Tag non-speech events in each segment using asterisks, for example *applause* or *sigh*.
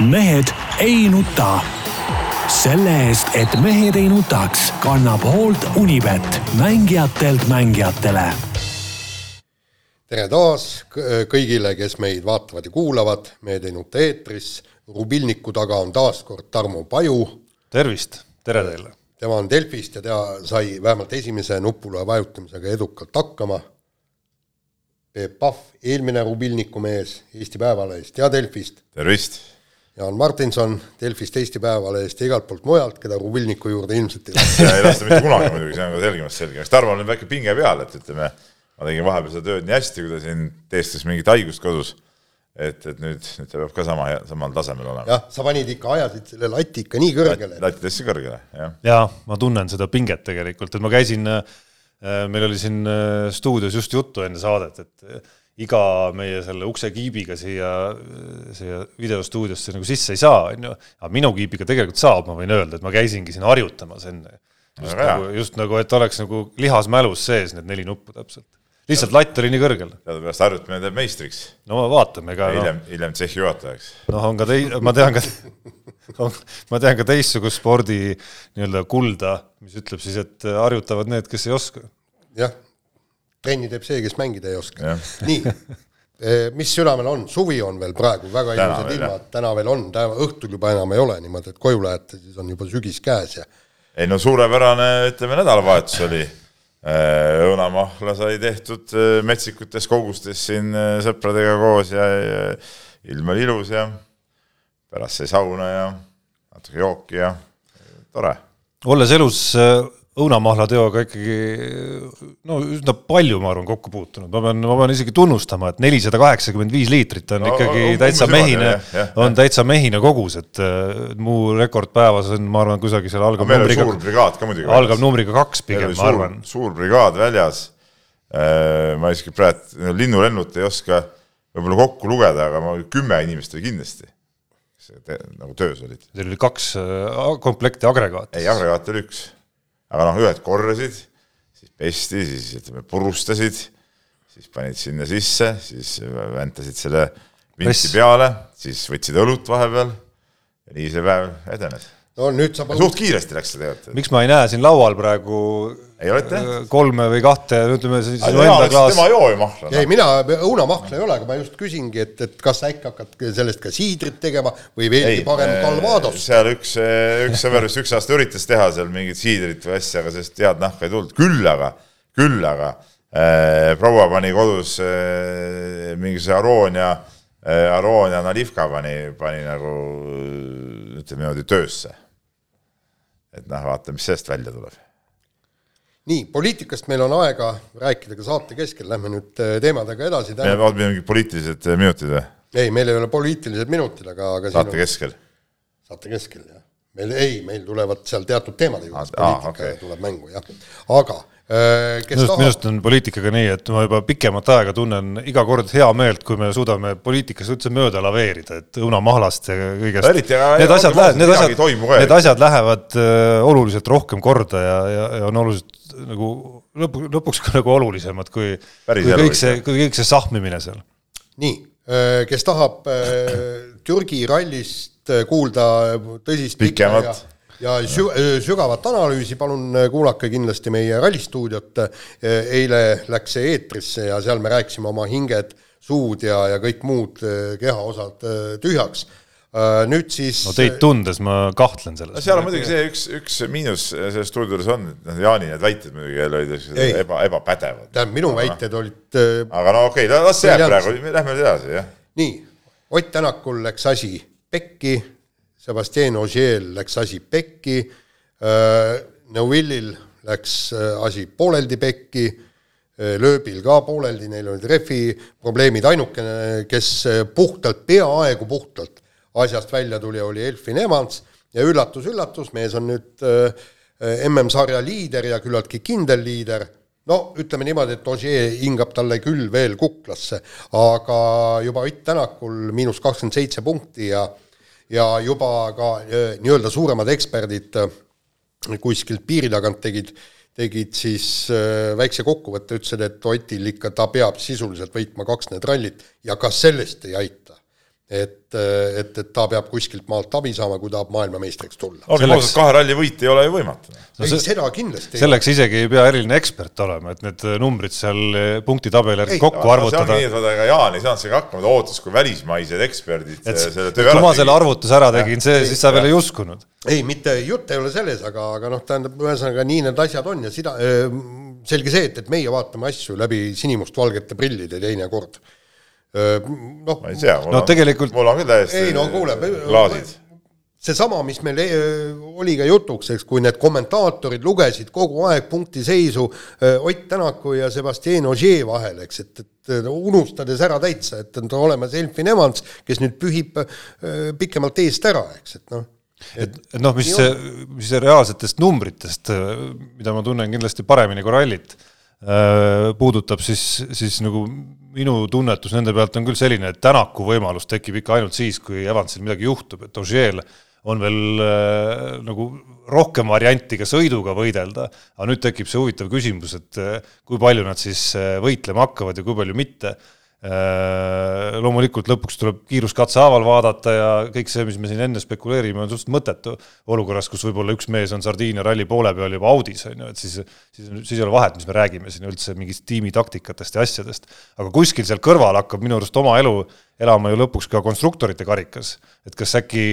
mehed ei nuta. selle eest, et mehed ei nutaks, kannab hoolt Unibet, mängijatelt mängijatele. tere taas kõigile, kes meid vaatavad ja kuulavad, Mehed ei nuta eetris. rubilniku taga on taas kord Tarmo Paju. tervist, tere teile. tema on Delfist ja ta sai vähemalt esimese nupule vajutamisega edukalt hakkama. Peep Pahv, eelmine rubilniku mees Eesti Päevalehest ja Delfist. tervist Jaan Martinson Delfist, Eesti Päevalehest ja igalt poolt mujalt, keda Rubilniku juurde ilmselt ei lasta. ei lasta mitte kunagi muidugi, see on ka selgemast selge, eks Tarmo on väike pinge peal, et ütleme, ma tegin vahepeal seda tööd nii hästi, kui ta siin teestas mingit haigust kodus, et, et nüüd, nüüd ta peab ka sama, samal tasemel olema. jah, sa panid ikka, ajasid selle lati ikka nii kõrgele. lati tõstsin kõrgele, jah. jaa, ma tunnen seda pinget tegelikult, et ma käisin, meil oli siin stuudios just juttu enne saadet, et iga meie selle uksekiibiga siia, siia videostuudiosse nagu sisse ei saa, on ju, aga minu kiibiga tegelikult saab, ma võin öelda, et ma käisingi siin harjutamas enne. just nagu, just nagu, et oleks nagu lihasmälus sees need neli nuppu täpselt. lihtsalt latt oli nii kõrgel. teadupärast harjutamine teeb meistriks. no vaatame ka. hiljem no., hiljem tsehhi juhatajaks. noh, on ka tei-, ma tean ka *laughs* ma tean ka teistsugust spordi nii-öelda kulda, mis ütleb siis, et harjutavad need, kes ei oska. jah trenni teeb see, kes mängida ei oska. nii, mis südamel on, suvi on veel praegu, väga ilusad ilmad, täna veel on, täna õhtul juba enam ei ole niimoodi, et koju lähete, siis on juba sügis käes ja ei no suurepärane, ütleme, nädalavahetus oli. Õunamahla sai tehtud eh, metsikutes kogustes siin sõpradega koos ja, ja ilm oli ilus ja pärast sai sauna ja natuke jooki ja tore. olles elus õunamahlateoga ikkagi no üsna palju, ma arvan, kokku puutunud, ma pean, ma pean isegi tunnustama, et nelisada kaheksakümmend viis liitrit on ikkagi no, täitsa mehine, on täitsa mehine kogus, et mu rekord päevas on, ma arvan, kusagil seal algab numbriga, suur brigaad ka muidugi. algab numbriga kaks pigem, ma arvan. suur brigaad väljas. Äh, ma isegi praegu linnulennut ei oska võib-olla kokku lugeda, aga ma kümme inimest oli kindlasti nagu töös olid. Teil oli kaks äh, komplekti agregaati? ei, agregaat oli üks aga noh, ühed korrasid, siis pesti, siis ütleme, purustasid, siis panid sinna sisse, siis väntasid selle vintsi peale, siis võtsid õlut vahepeal. Ja nii see päev edenes no nüüd saab suht kiiresti läks see tegelikult. miks ma ei näe siin laual praegu ei olete? kolme või kahte, ütleme siis sinu enda klaas. tema joo ju mahla. ei, mina õunamahla ei ole, aga ma just küsingi, et, et kas sa äkki hakkad sellest ka siidrit tegema või veelgi parem Calvados. seal üks, üks sõber vist üks aasta üritas teha seal mingit siidrit või asja, aga sellest head nahka ei tulnud, küll aga, küll aga äh, proua pani kodus äh, mingisuguse Aroonia äh,, Aroonia Nalivka pani, pani nagu ütleme niimoodi töösse et noh, vaatame, mis sellest välja tuleb. nii, poliitikast meil on aega rääkida ka saate keskel, lähme nüüd äh, teemadega edasi. meil on mingid poliitilised äh, minutid või? ei, meil ei ole poliitilised minutid, aga, aga saate on... keskel? saate keskel, jah. meil ei, meil tulevad seal teatud teemade juures ah, poliitika okay. tuleb mängu, jah. aga Äh, minust, minust on poliitikaga nii, et ma juba pikemat aega tunnen iga kord hea meelt, kui me suudame poliitikas üldse mööda laveerida, et õunamahlast ja kõigest. Need asjad lähevad, need asjad, need asjad lähevad äh, oluliselt rohkem korda ja, ja, ja on oluliselt nagu lõpu, lõpuks ka nagu olulisemad kui, kui kõik see, kui kõik see sahmimine seal. nii, äh, kes tahab Türgi rallist kuulda tõsist pikemat ja sü-, sügavat analüüsi palun kuulake kindlasti meie rallistuudiot, eile läks see eetrisse ja seal me rääkisime oma hinged, suud ja, ja kõik muud kehaosad tühjaks. Nüüd siis no teid tundes ma kahtlen selles. seal on muidugi see üks, üks miinus selles stuudios on, et noh, Jaani need väited muidugi jälle olid eba, ebapädevad. tähendab, minu no, väited no. olid aga no okei okay,, las see jääb praegu, lähme edasi, jah. nii, Ott Tänakul läks asi pekki Sebastian Ogier läks asi pekki, äh, Neuvillil läks äh, asi pooleldi pekki, äh, lööbil ka pooleldi, neil olid refi probleemid, ainukene, kes puhtalt, peaaegu puhtalt asjast välja tuli, oli Elfin Evans ja üllatus-üllatus, mees on nüüd MM-sarja liider ja küllaltki kindel liider, no ütleme niimoodi, et Ogier hingab talle küll veel kuklasse, aga juba Ott Tänakul miinus kakskümmend seitse punkti ja ja juba ka äh, nii-öelda suuremad eksperdid äh, kuskilt piiri tagant tegid, tegid siis äh, väikse kokkuvõtte, ütlesid, et Otil ikka, ta peab sisuliselt võitma kaks need rallit ja ka sellest ei aita. Et, et, et ta peab kuskilt maalt abi saama, kui tahab maailmameistriks tulla. olgem ausad, kahe ralli võit ei ole ju võimatu no. ei seda kindlasti selleks isegi ei pea eriline ekspert olema, et need numbrid seal punktitabeli järgi kokku arvutada. see on nii, et vaata, ega Jaan ei saanud sellega hakkama, ta ootas, kui välismaised eksperdid et, selle töö ära tegid. kui ma selle arvutuse ära tegin, see, siis sa veel ei uskunud. ei, mitte jutt ei ole selles, aga, aga noh, tähendab, ühesõnaga nii need asjad on ja sida, selge see, et, et meie vaatame asju läbi sinimustvalgete prillide teinekord noh. ma ei tea, mul no, on tegelikult..., mul on küll täiesti ei no kuule, klaasid. seesama, mis meil oli ka jutuks, eks, kui need kommentaatorid lugesid kogu aeg punktiseisu Ott Tänaku ja Sebastian Ogier vahel, eks, et, et unustades ära täitsa, et on olemas Elfin Evans, kes nüüd pühib pikemalt eest ära, eks, et noh et, et noh, mis, mis reaalsetest numbritest, mida ma tunnen kindlasti paremini kui rallit, puudutab, siis, siis nagu minu tunnetus nende pealt on küll selline, et Tänaku võimalus tekib ikka ainult siis, kui Evansil midagi juhtub, et Ožeel on veel äh, nagu rohkem varianti ka sõiduga võidelda, aga nüüd tekib see huvitav küsimus, et äh, kui palju nad siis äh, võitlema hakkavad ja kui palju mitte. Äh, loomulikult lõpuks tuleb kiiruskatse haaval vaadata ja kõik see, mis me siin enne spekuleerime, on suhteliselt mõttetu olukorras, kus võib-olla üks mees on Sardiinia ralli poole peal juba Audis, on ju, et siis, siis, siis ei ole vahet, mis me räägime siin üldse mingist tiimi taktikatest ja asjadest. aga kuskil seal kõrval hakkab minu arust oma elu elama ju lõpuks ka konstruktorite karikas, et kas äkki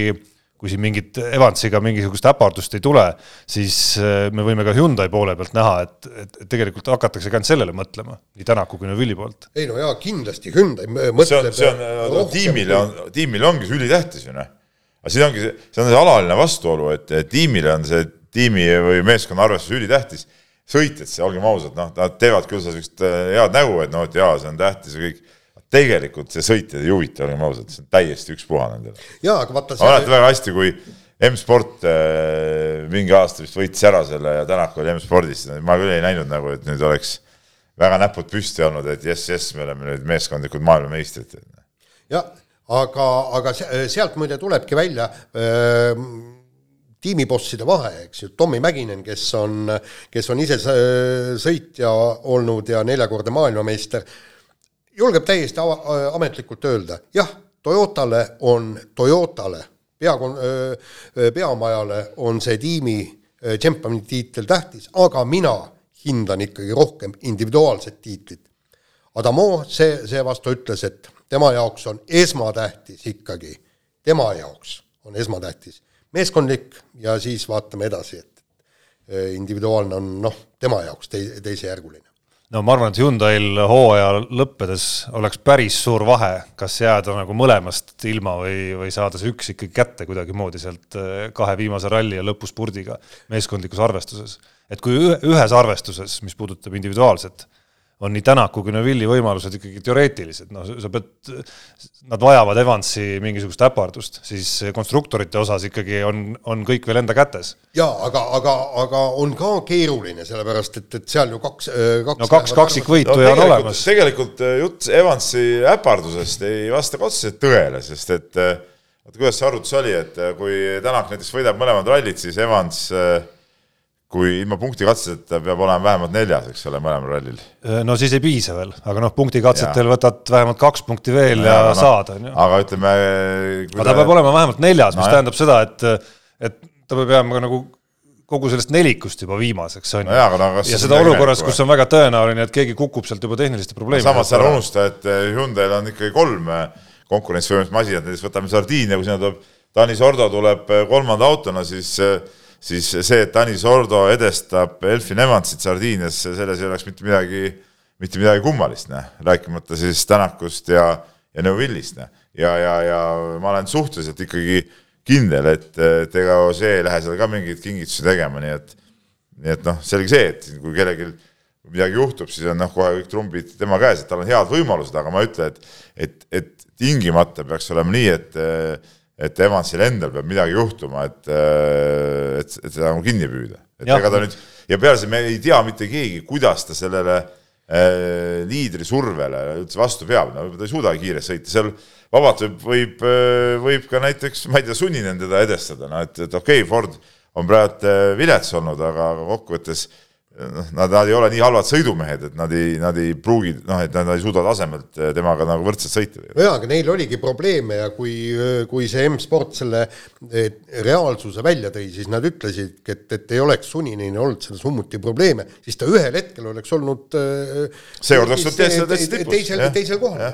kui siin mingit Evansiga mingisugust äpardust ei tule, siis äh, me võime ka Hyundai poole pealt näha, et, et, et tegelikult hakatakse ka ainult sellele mõtlema, nii Tänaku kui Neuvilli poolt. ei no jaa, kindlasti Hyundai mõtleb see on, see on, tiimile on, tiimile ongi see ülitähtis ju noh. aga siin ongi see, see on see alaline vastuolu, et tiimile on see tiimi või meeskonna arvestus ülitähtis, sõitjad, olgem ausad, noh, nad teevad küll seda niisugust äh, head nägu, et noh, et jaa, see on tähtis ja kõik tegelikult see sõitjaid ei huvita, olgem ausad, see on täiesti ükspuha nendele. jaa, aga vaata see... ma mäletan väga hästi, kui M-sport äh, mingi aasta vist võitis ära selle ja Tänak oli M-spordis, ma küll ei näinud nagu, et nüüd oleks väga näpud püsti olnud, et jess, jess, me oleme nüüd meeskondlikud maailmameistrid. jah, aga, aga sealt muide tulebki välja öö, äh, tiimibosside vahe, eks ju, Tommy Mäkinen, kes on, kes on ise sõitja olnud ja neljakordne maailmameister julgeb täiesti ava-, ametlikult öelda, jah, Toyotale on, Toyotale, pea, peamajale on see tiimi tšempioni tiitel tähtis, aga mina hindan ikkagi rohkem individuaalset tiitlit. Adamo see, seevastu ütles, et tema jaoks on esmatähtis ikkagi, tema jaoks on esmatähtis meeskondlik ja siis vaatame edasi, et individuaalne on noh, tema jaoks tei-, teisejärguline no ma arvan, et Hyundai'l hooaja lõppedes oleks päris suur vahe, kas jääda nagu mõlemast ilma või, või saada see üks ikkagi kätte kuidagimoodi sealt eh, kahe viimase ralli ja lõpuspurdiga meeskondlikus arvestuses. et kui ühes arvestuses, mis puudutab individuaalset, on nii Tänaku kui Neville'i võimalused ikkagi teoreetilised, noh, sa pead, nad vajavad Evansi mingisugust äpardust, siis konstruktorite osas ikkagi on, on kõik veel enda kätes. jaa, aga, aga, aga on ka keeruline, sellepärast et, et seal ju kaks, kaks no kaks kaksikvõitu no, on olemas. tegelikult äh, jutt Evansi äpardusest ei vasta ka otseselt tõele, sest et äh, vaata, kuidas see arvutus oli, et äh, kui Tänak näiteks võidab mõlemad rallid, siis Evans äh, kui ilma punktikatseteta peab olema vähemalt neljas, eks ole, mõlemal rallil. no siis ei piisa veel, aga noh, punktikatsetel võtad vähemalt kaks punkti veel no, ja, ja no, saad, on ju. aga ütleme aga ta peab olema vähemalt neljas no,, mis tähendab seda, et, et ta peab jääma nagu kogu sellest nelikust juba viimaseks, on ju. No, ja seda olukorras, kus on väga tõenäoline, et keegi kukub sealt juba tehniliste probleemide samas sa ära unusta, et Hyundai'l on ikkagi kolm konkurentsivõimelist masinat, näiteks võtame Sardiinia, kui sinna tuleb, Tanis Ordo tuleb kolmanda autona, siis äh, siis see, et Tanis Ordo edestab Elfin Evansit Sardiinias, selles ei oleks mitte midagi, mitte midagi kummalist, noh, rääkimata siis Tänakust ja, ja Neuvillist, noh. ja, ja, ja ma olen suhteliselt ikkagi kindel, et, et ega see ei lähe seal ka mingeid kingitusi tegema, nii et nii et noh, selge see, et kui kellelgi midagi juhtub, siis on noh, kohe kõik trumbid tema käes, et tal on head võimalused, aga ma ei ütle, et et, et tingimata peaks olema nii, et et Evansil endal peab midagi juhtuma, et, äh, et, et seda nagu kinni püüda. et ja. ega ta nüüd ja peale selle me ei tea mitte keegi, kuidas ta sellele äh, liidri survele üldse vastu peab, no ta ei suudagi kiiresti sõita, seal vabalt võib, võib, äh, võib ka näiteks, ma ei tea, sunninen teda edestada, no et, et okei okay,, Ford on praegu äh, vilets olnud, aga, aga kokkuvõttes noh, nad, nad ei ole nii halvad sõidumehed, et nad ei, nad ei pruugi, noh, et nad ei suuda tasemelt temaga nagu võrdselt sõita. jaa, aga neil oligi probleeme ja kui, kui see M-sport selle reaalsuse välja tõi, siis nad ütlesid, et, et ei oleks sunnineline olnud selle summuti probleeme, siis ta ühel hetkel oleks olnud seekord oleks olnud täitsa, täitsa tipus. teisel, teisel kohal.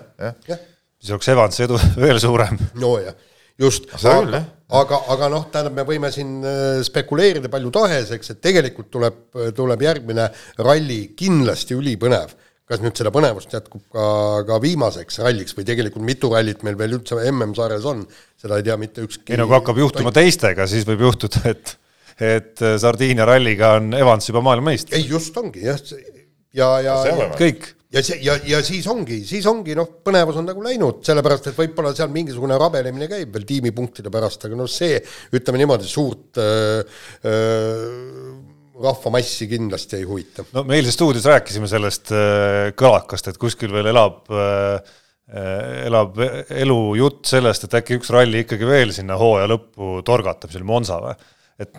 siis oleks Evansi edu *laughs* veel suurem. nojah just, aga, aga, aga noh, tähendab, me võime siin äh, spekuleerida palju tahes, eks, et tegelikult tuleb, tuleb järgmine ralli kindlasti ülipõnev. kas nüüd seda põnevust jätkub ka, ka viimaseks ralliks või tegelikult mitu rallit meil veel üldse MM-sarjas on, seda ei tea mitte ükski ei no kui hakkab juhtuma teistega, siis võib juhtuda, et et Sardiinia ralliga on Evans juba maailmameister. ei, just ongi jah, ja, ja, ja kõik ja see ja, ja siis ongi, siis ongi noh, põnevus on nagu läinud, sellepärast et võib-olla seal mingisugune rabelemine käib veel tiimipunktide pärast, aga noh, see ütleme niimoodi suurt äh, äh, rahvamassi kindlasti ei huvita. no me eilses stuudios rääkisime sellest äh, kõlakast, et kuskil veel elab äh, elab elujutt sellest, et äkki üks ralli ikkagi veel sinna hooaja lõppu torgatab, see oli Monza või? et,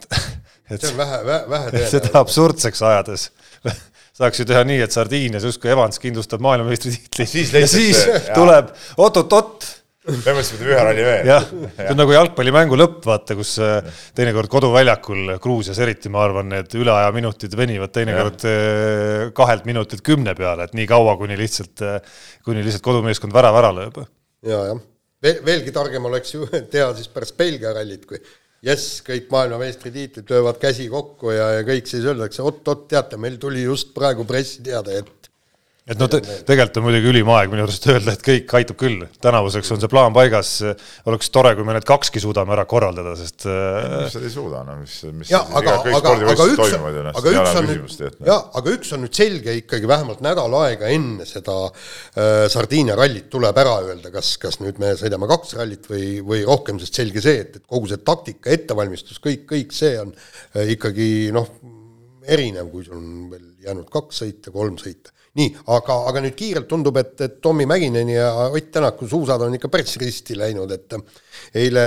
et see on vähe, vähe, vähe *laughs* tõenäoline. seda absurdseks ajades *laughs* saaks ju teha nii, et Sardiinias justkui Evans kindlustab maailmameistritiitli ja siis tuleb oot-oot-oot. mõtlesime ühe ralli veel. jah, see on nagu jalgpallimängu lõpp, vaata, kus äh, teinekord koduväljakul Gruusias eriti, ma arvan, need üleaja minutid venivad teinekord. Äh, kahelt minutilt kümne peale, et nii kaua, kuni lihtsalt, äh, kuni lihtsalt kodumeeskond värava ära lööb. ja, jah, veel, veelgi targem oleks ju *laughs* teha siis pärast Belgia rallit, kui jess, kõik maailmameistritiitlid löövad käsi kokku ja, ja kõik siis öeldakse oot-oot, teate, meil tuli just praegu pressiteade, et et noh te, tegelikult on muidugi ülim aeg minu arust öelda, et kõik aitab küll, tänavuseks on see plaan paigas, oleks tore, kui me need kakski suudame ära korraldada, sest mis sa ei suuda, no mis, mis ja, aga, aga, aga üks, aga üks on nüüd, jaa, aga üks on nüüd selge ikkagi vähemalt nädal aega enne seda äh, Sardiinia rallit tuleb ära öelda, kas, kas nüüd me sõidame kaks rallit või, või rohkem, sest selge see, et, et kogu see taktika, ettevalmistus, kõik, kõik see on äh, ikkagi noh, erinev, kui sul on veel jäänud kaks sõita, kolm sõita nii, aga, aga nüüd kiirelt tundub, et, et Tommy Mäkineni ja Ott Tänaku suusad on ikka päris risti läinud, et eile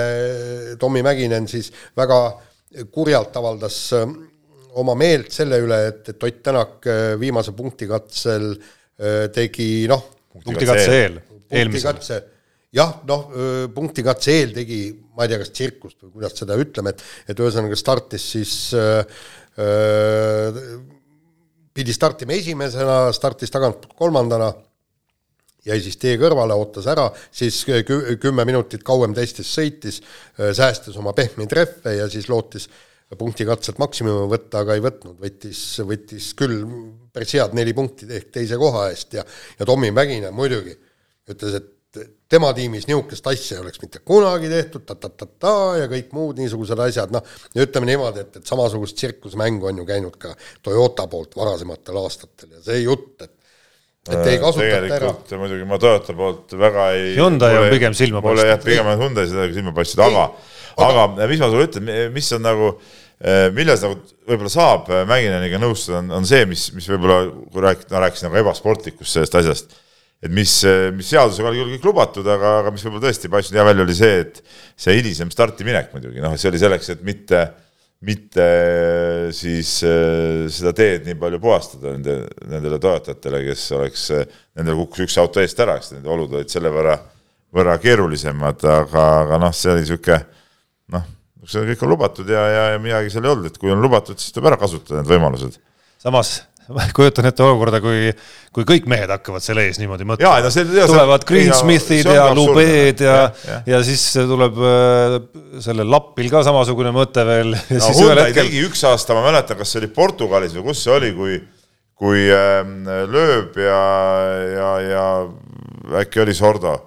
Tommy Mäkinen siis väga kurjalt avaldas äh, oma meelt selle üle, et, et Ott Tänak äh, viimase punktikatsel äh, tegi noh, punktikatse eel, eelmisel. jah, noh, punktikatse eel tegi, ma ei tea, kas tsirkust või kuidas seda ütleme, et, et ühesõnaga startis siis äh, pidi startima esimesena, startis tagant kolmandana, jäi siis tee kõrvale, ootas ära, siis kümme minutit kauem testis, sõitis, säästis oma pehmeid rehve ja siis lootis punktikatselt maksimumi võtta, aga ei võtnud, võttis, võttis küll päris head neli punkti ehk teise koha eest ja, ja Tommy Mäkinen muidugi ütles, et tema tiimis niisugust asja ei oleks mitte kunagi tehtud ta,, ta-ta-ta-ta ja kõik muud niisugused asjad, noh, ütleme niimoodi, et, et samasugust tsirkusmängu on ju käinud ka Toyota poolt varasematel aastatel ja see jutt, et et ei kasutata ära. muidugi ma Toyota poolt väga ei Hyundai on pigem silma paistnud. mulle jah, pigem on Hyundai seda silma paistnud, aga, aga, aga mis ma sulle ütlen, mis on nagu eh, milles nagu võib-olla saab Mägineniga nõustuda, on, on see, mis, mis võib-olla, kui rääkida, no rääkisin nagu ebasportlikust sellest asjast et mis, mis seadusega oli küll kõik lubatud, aga, aga mis võib-olla tõesti paistis hea välja, oli see, et see hilisem startiminek muidugi, noh, see oli selleks, et mitte, mitte siis äh, seda teed nii palju puhastada nende, nendele toetajatele, kes oleks, nendel kukkus üks auto eest ära, eks need olud olid selle võrra, võrra keerulisemad, aga, aga noh, see oli niisugune noh, see kõik on lubatud ja, ja, ja midagi seal ei olnud, et kui on lubatud, siis tuleb ära kasutada need võimalused. samas ma kujutan ette olukorda, kui, kui kõik mehed hakkavad selle ees niimoodi mõtlema. Tulevad Greensmithid ja Lubeed ja, ja, ja siis tuleb äh, sellel Lappil ka samasugune mõte veel. no *laughs* Hyundai hetkel... tegi üks aasta, ma mäletan, kas see oli Portugalis või kus see oli, kui, kui äh, lööb ja, ja, ja äkki oli Sordo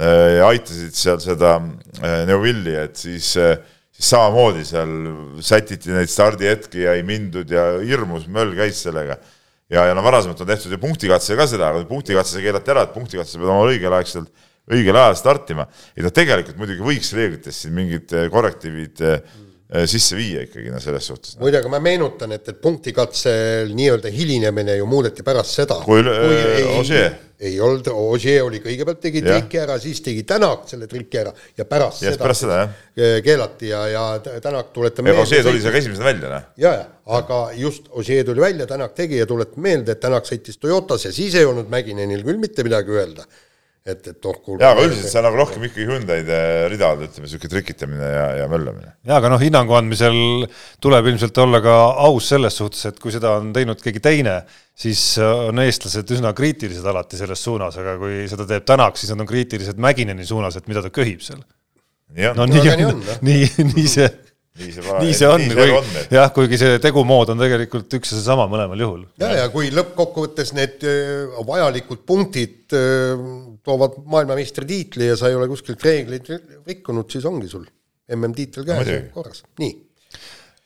äh, ja aitasid seal seda äh, Neuvilli, et siis äh, siis samamoodi seal sätiti neid stardihetki ja ei mindud ja hirmus möll käis sellega. ja, ja no varasemalt on tehtud ju punktikatse ka seda, aga punktikatse keelati ära, et punktikatse peab olema õigel-aegselt, õigel ajal startima. et noh, tegelikult muidugi võiks reeglites siin mingid eh, korrektiivid mm. sisse viia ikkagi no selles suhtes. muide, aga ma meenutan, et, et punktikatsel nii-öelda hilinemine ju muudeti pärast seda, kui, kui ei, ei olnud, Ogier oli kõigepealt tegi triki ära, siis tegi Tänak selle triki ära ja pärast Jah, seda, pärast seda, jah. keelati ja, ja Tänak tuletame ega see tuli seal ka esimesena välja, noh. ja, ja aga just Ogier tuli välja, Tänak tegi ja tuletame meelde, et Tänak sõitis Toyotas ja siis ei olnud Mäkinenil küll mitte midagi öelda. Et, et oh kuulge. jaa, aga üldiselt see on nagu rohkem ikkagi Hyundai'de rida, ütleme, niisugune trikitamine ja, ja möllamine. jaa, aga noh, hinnangu andmisel tuleb ilmselt olla ka aus selles suhtes, et kui seda on teinud keegi teine, siis on eestlased üsna kriitilised alati selles suunas, aga kui seda teeb Tänak, siis nad on kriitilised Mäkineni suunas, et mida ta köhib seal. no nii on *laughs* nii, nii see, nii see, nii see on, nii kui see on, et jah, kuigi see tegumood on tegelikult üks ja seesama mõlemal juhul. ja, ja kui lõppkokkuvõttes need öö, vajalikud punktid öö, toovad maailmameistritiitli ja sa ei ole kuskilt reegleid rikkunud, siis ongi sul MM-tiitel käes ja korras, nii.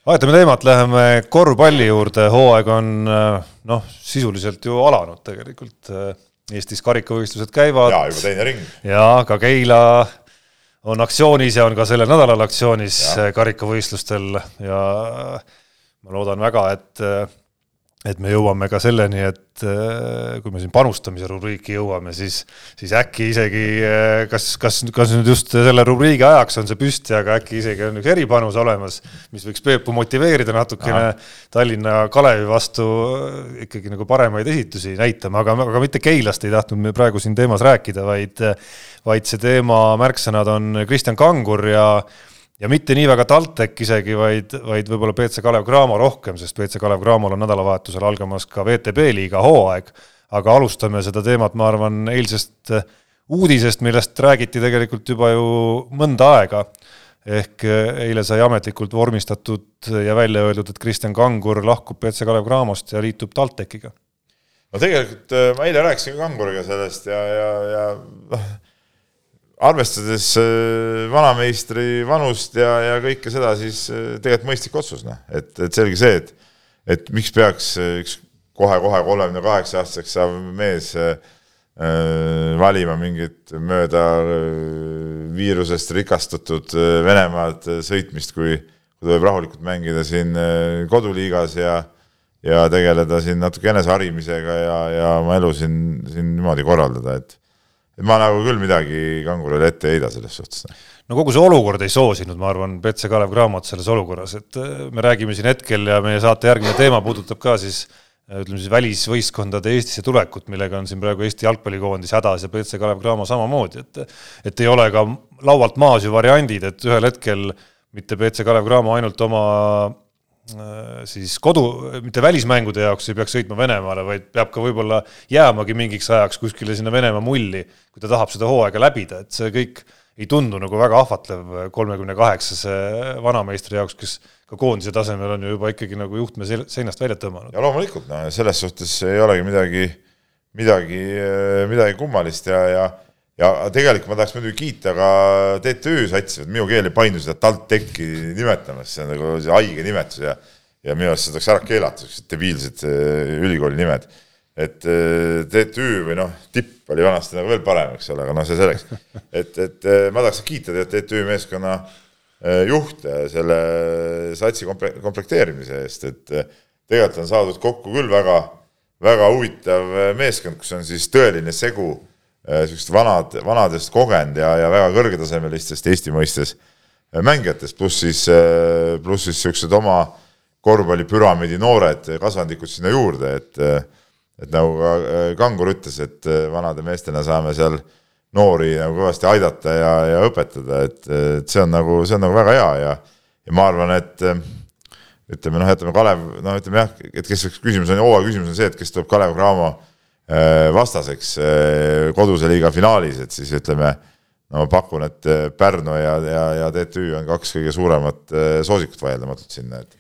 vahetame teemat, läheme korvpalli juurde, hooaeg on äh, noh, sisuliselt ju alanud tegelikult. Eestis karikavõistlused käivad jaa, juba teine ring. ja ka Keila on aktsioonis ja on ka sellel nädalal aktsioonis karikavõistlustel ja ma loodan väga, et et me jõuame ka selleni, et äh, kui me siin panustamise rubriiki jõuame, siis, siis äkki isegi äh, kas, kas, kas nüüd just selle rubriigi ajaks on see püsti, aga äkki isegi on üks eripanus olemas, mis võiks Peepu motiveerida natukene Aha. Tallinna Kalevi vastu äh, ikkagi nagu paremaid esitusi näitama, aga, aga mitte Keilast ei tahtnud me praegu siin teemas rääkida, vaid, vaid see teema märksõnad on Kristjan Kangur ja ja mitte nii väga TalTech isegi, vaid, vaid võib-olla BC Kalev Cramo rohkem, sest BC Kalev Cramol on nädalavahetusel algamas ka VTB liiga hooaeg, aga alustame seda teemat, ma arvan, eilsest uudisest, millest räägiti tegelikult juba ju mõnda aega, ehk eile sai ametlikult vormistatud ja välja öeldud, et Kristjan Kangur lahkub BC Kalev Cramost ja liitub TalTechiga. no tegelikult äh, ma eile rääkisin ka Kanguriga sellest ja, ja, ja noh, arvestades äh, vanameistri vanust ja, ja kõike seda, siis äh, tegelikult mõistlik otsus, noh, et, et selge see, et et miks peaks äh, üks kohe-kohe kolmekümne kaheksa aastaseks saav mees äh, valima mingit mööda viirusest rikastatud Venemaad sõitmist, kui, kui võib rahulikult mängida siin koduliigas ja ja tegeleda siin natuke eneseharimisega ja, ja oma elu siin, siin niimoodi korraldada, et ma nagu küll midagi Kangurile ette ei heida selles suhtes. no kogu see olukord ei soosinud, ma arvan, BC Kalev Cramot selles olukorras, et äh, me räägime siin hetkel ja meie saate järgmine teema puudutab ka siis äh, ütleme siis välisvõistkondade Eestisse tulekut, millega on siin praegu Eesti jalgpallikoondis hädas ja BC Kalev Cramo samamoodi, et et ei ole ka laualt maas ju variandid, et ühel hetkel mitte BC Kalev Cramo ainult oma siis kodu, mitte välismängude jaoks ei peaks sõitma Venemaale, vaid peab ka võib-olla jäämagi mingiks ajaks kuskile sinna Venemaa mulli, kui ta tahab seda hooaega läbida, et see kõik ei tundu nagu väga ahvatlev kolmekümne kaheksase vanameistri jaoks, kes ka koondise tasemel on ju juba ikkagi nagu juhtme seinast välja tõmmanud. ja loomulikult, no selles suhtes ei olegi midagi, midagi, midagi kummalist ja, ja ja tegelikult ma tahaks muidugi kiita ka TTÜ satsi, et minu keel ei painu seda TalTechi nimetamas, see on nagu see haige nimetus ja ja minu arust see tuleks ära keelata, siuksed debiilsed äh, ülikooli nimed. et äh, TTÜ või noh, tipp oli vanasti nagu veel parem, eks ole, aga noh, see selleks. et, et äh, ma tahaks kiita tegelikult TTÜ meeskonna juhte selle satsi komple-, komplekteerimise eest, et tegelikult on saadud kokku küll väga, väga huvitav meeskond, kus on siis tõeline segu niisugused vanad, vanadest kogenud ja, ja väga kõrgetasemelistest Eesti mõistes mängijatest, pluss siis, pluss siis niisugused oma korvpallipüramiidi noored kasvandikud sinna juurde, et et nagu ka Kangur ütles, et vanade meestena saame seal noori nagu kõvasti aidata ja, ja õpetada, et, et see on nagu, see on nagu väga hea ja ja ma arvan, et ütleme noh, jätame Kalev, no ütleme jah, et kes, küsimus on, hooaja küsimus on see, et kes tuleb Kalev Cramo vastaseks koduse liiga finaalis, et siis ütleme, no ma pakun, et Pärnu ja, ja, ja TTÜ on kaks kõige suuremat soosikut vaieldamatult sinna, et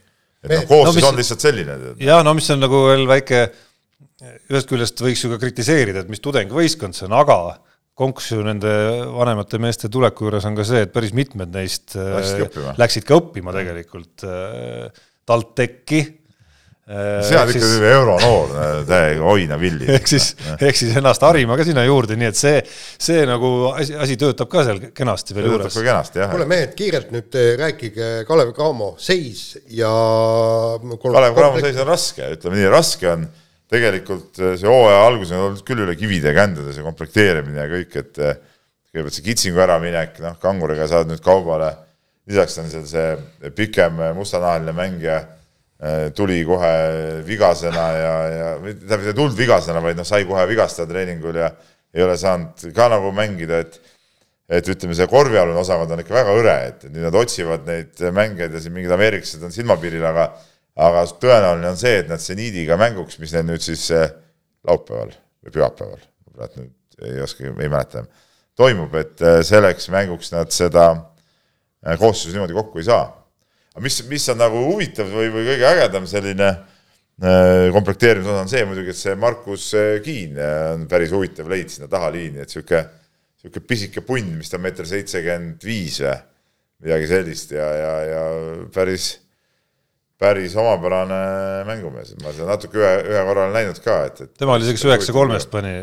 et noh, koosseis no, on lihtsalt selline. jaa, no mis on nagu veel väike, ühest küljest võiks ju ka kritiseerida, et mis tudengivõistkond see on, aga konks ju nende vanemate meeste tuleku juures on ka see, et päris mitmed neist läksid ka õppima tegelikult TalTechi see on ikka selline euronoor, täiega oina villi. *laughs* ehk siis, ehk siis ennast harima ka sinna juurde, nii et see, see nagu asi, asi töötab ka seal kenasti veel juures. töötab ka kenasti, jah. kuule mehed, kiirelt nüüd rääkige Kalev Cramo seis ja Kalev Cramo seis on raske, ütleme nii, raske on, tegelikult see hooaja algus on olnud küll üle kivide ja kändade, see komplekteerimine ja kõik, et kõigepealt see kitsingu äraminek, noh, kanguriga saad nüüd kaubale, lisaks on seal see pikem mustanahaline mängija tuli kohe vigasena ja, ja tähendab, ei tulnud vigasena, vaid noh, sai kohe vigastada treeningul ja ei ole saanud ka nagu mängida, et et ütleme, see korvpalli osakond on ikka väga hõre, et nüüd nad otsivad neid mängijaid ja siin mingid ameeriklased on silmapiiril, aga aga tõenäoline on see, et nad seniidiga mänguks, mis neil nüüd siis eh, laupäeval või pühapäeval, praegu nüüd ei oska, ei mäleta, toimub, et eh, selleks mänguks nad seda koosseisu niimoodi kokku ei saa. Aga mis, mis on nagu huvitav või, või kõige ägedam selline komplekteerimise osa on see muidugi, et see Markus Kiin on päris huvitav leid sinna taha liini, et sihuke, sihuke pisike punn, mis ta on meeter seitsekümmend viis või midagi sellist ja, ja, ja päris päris omapärane mängumees, ma seda natuke ühe, ühe korra olen näinud ka, et, et tema oli isegi üheksa kolmest pani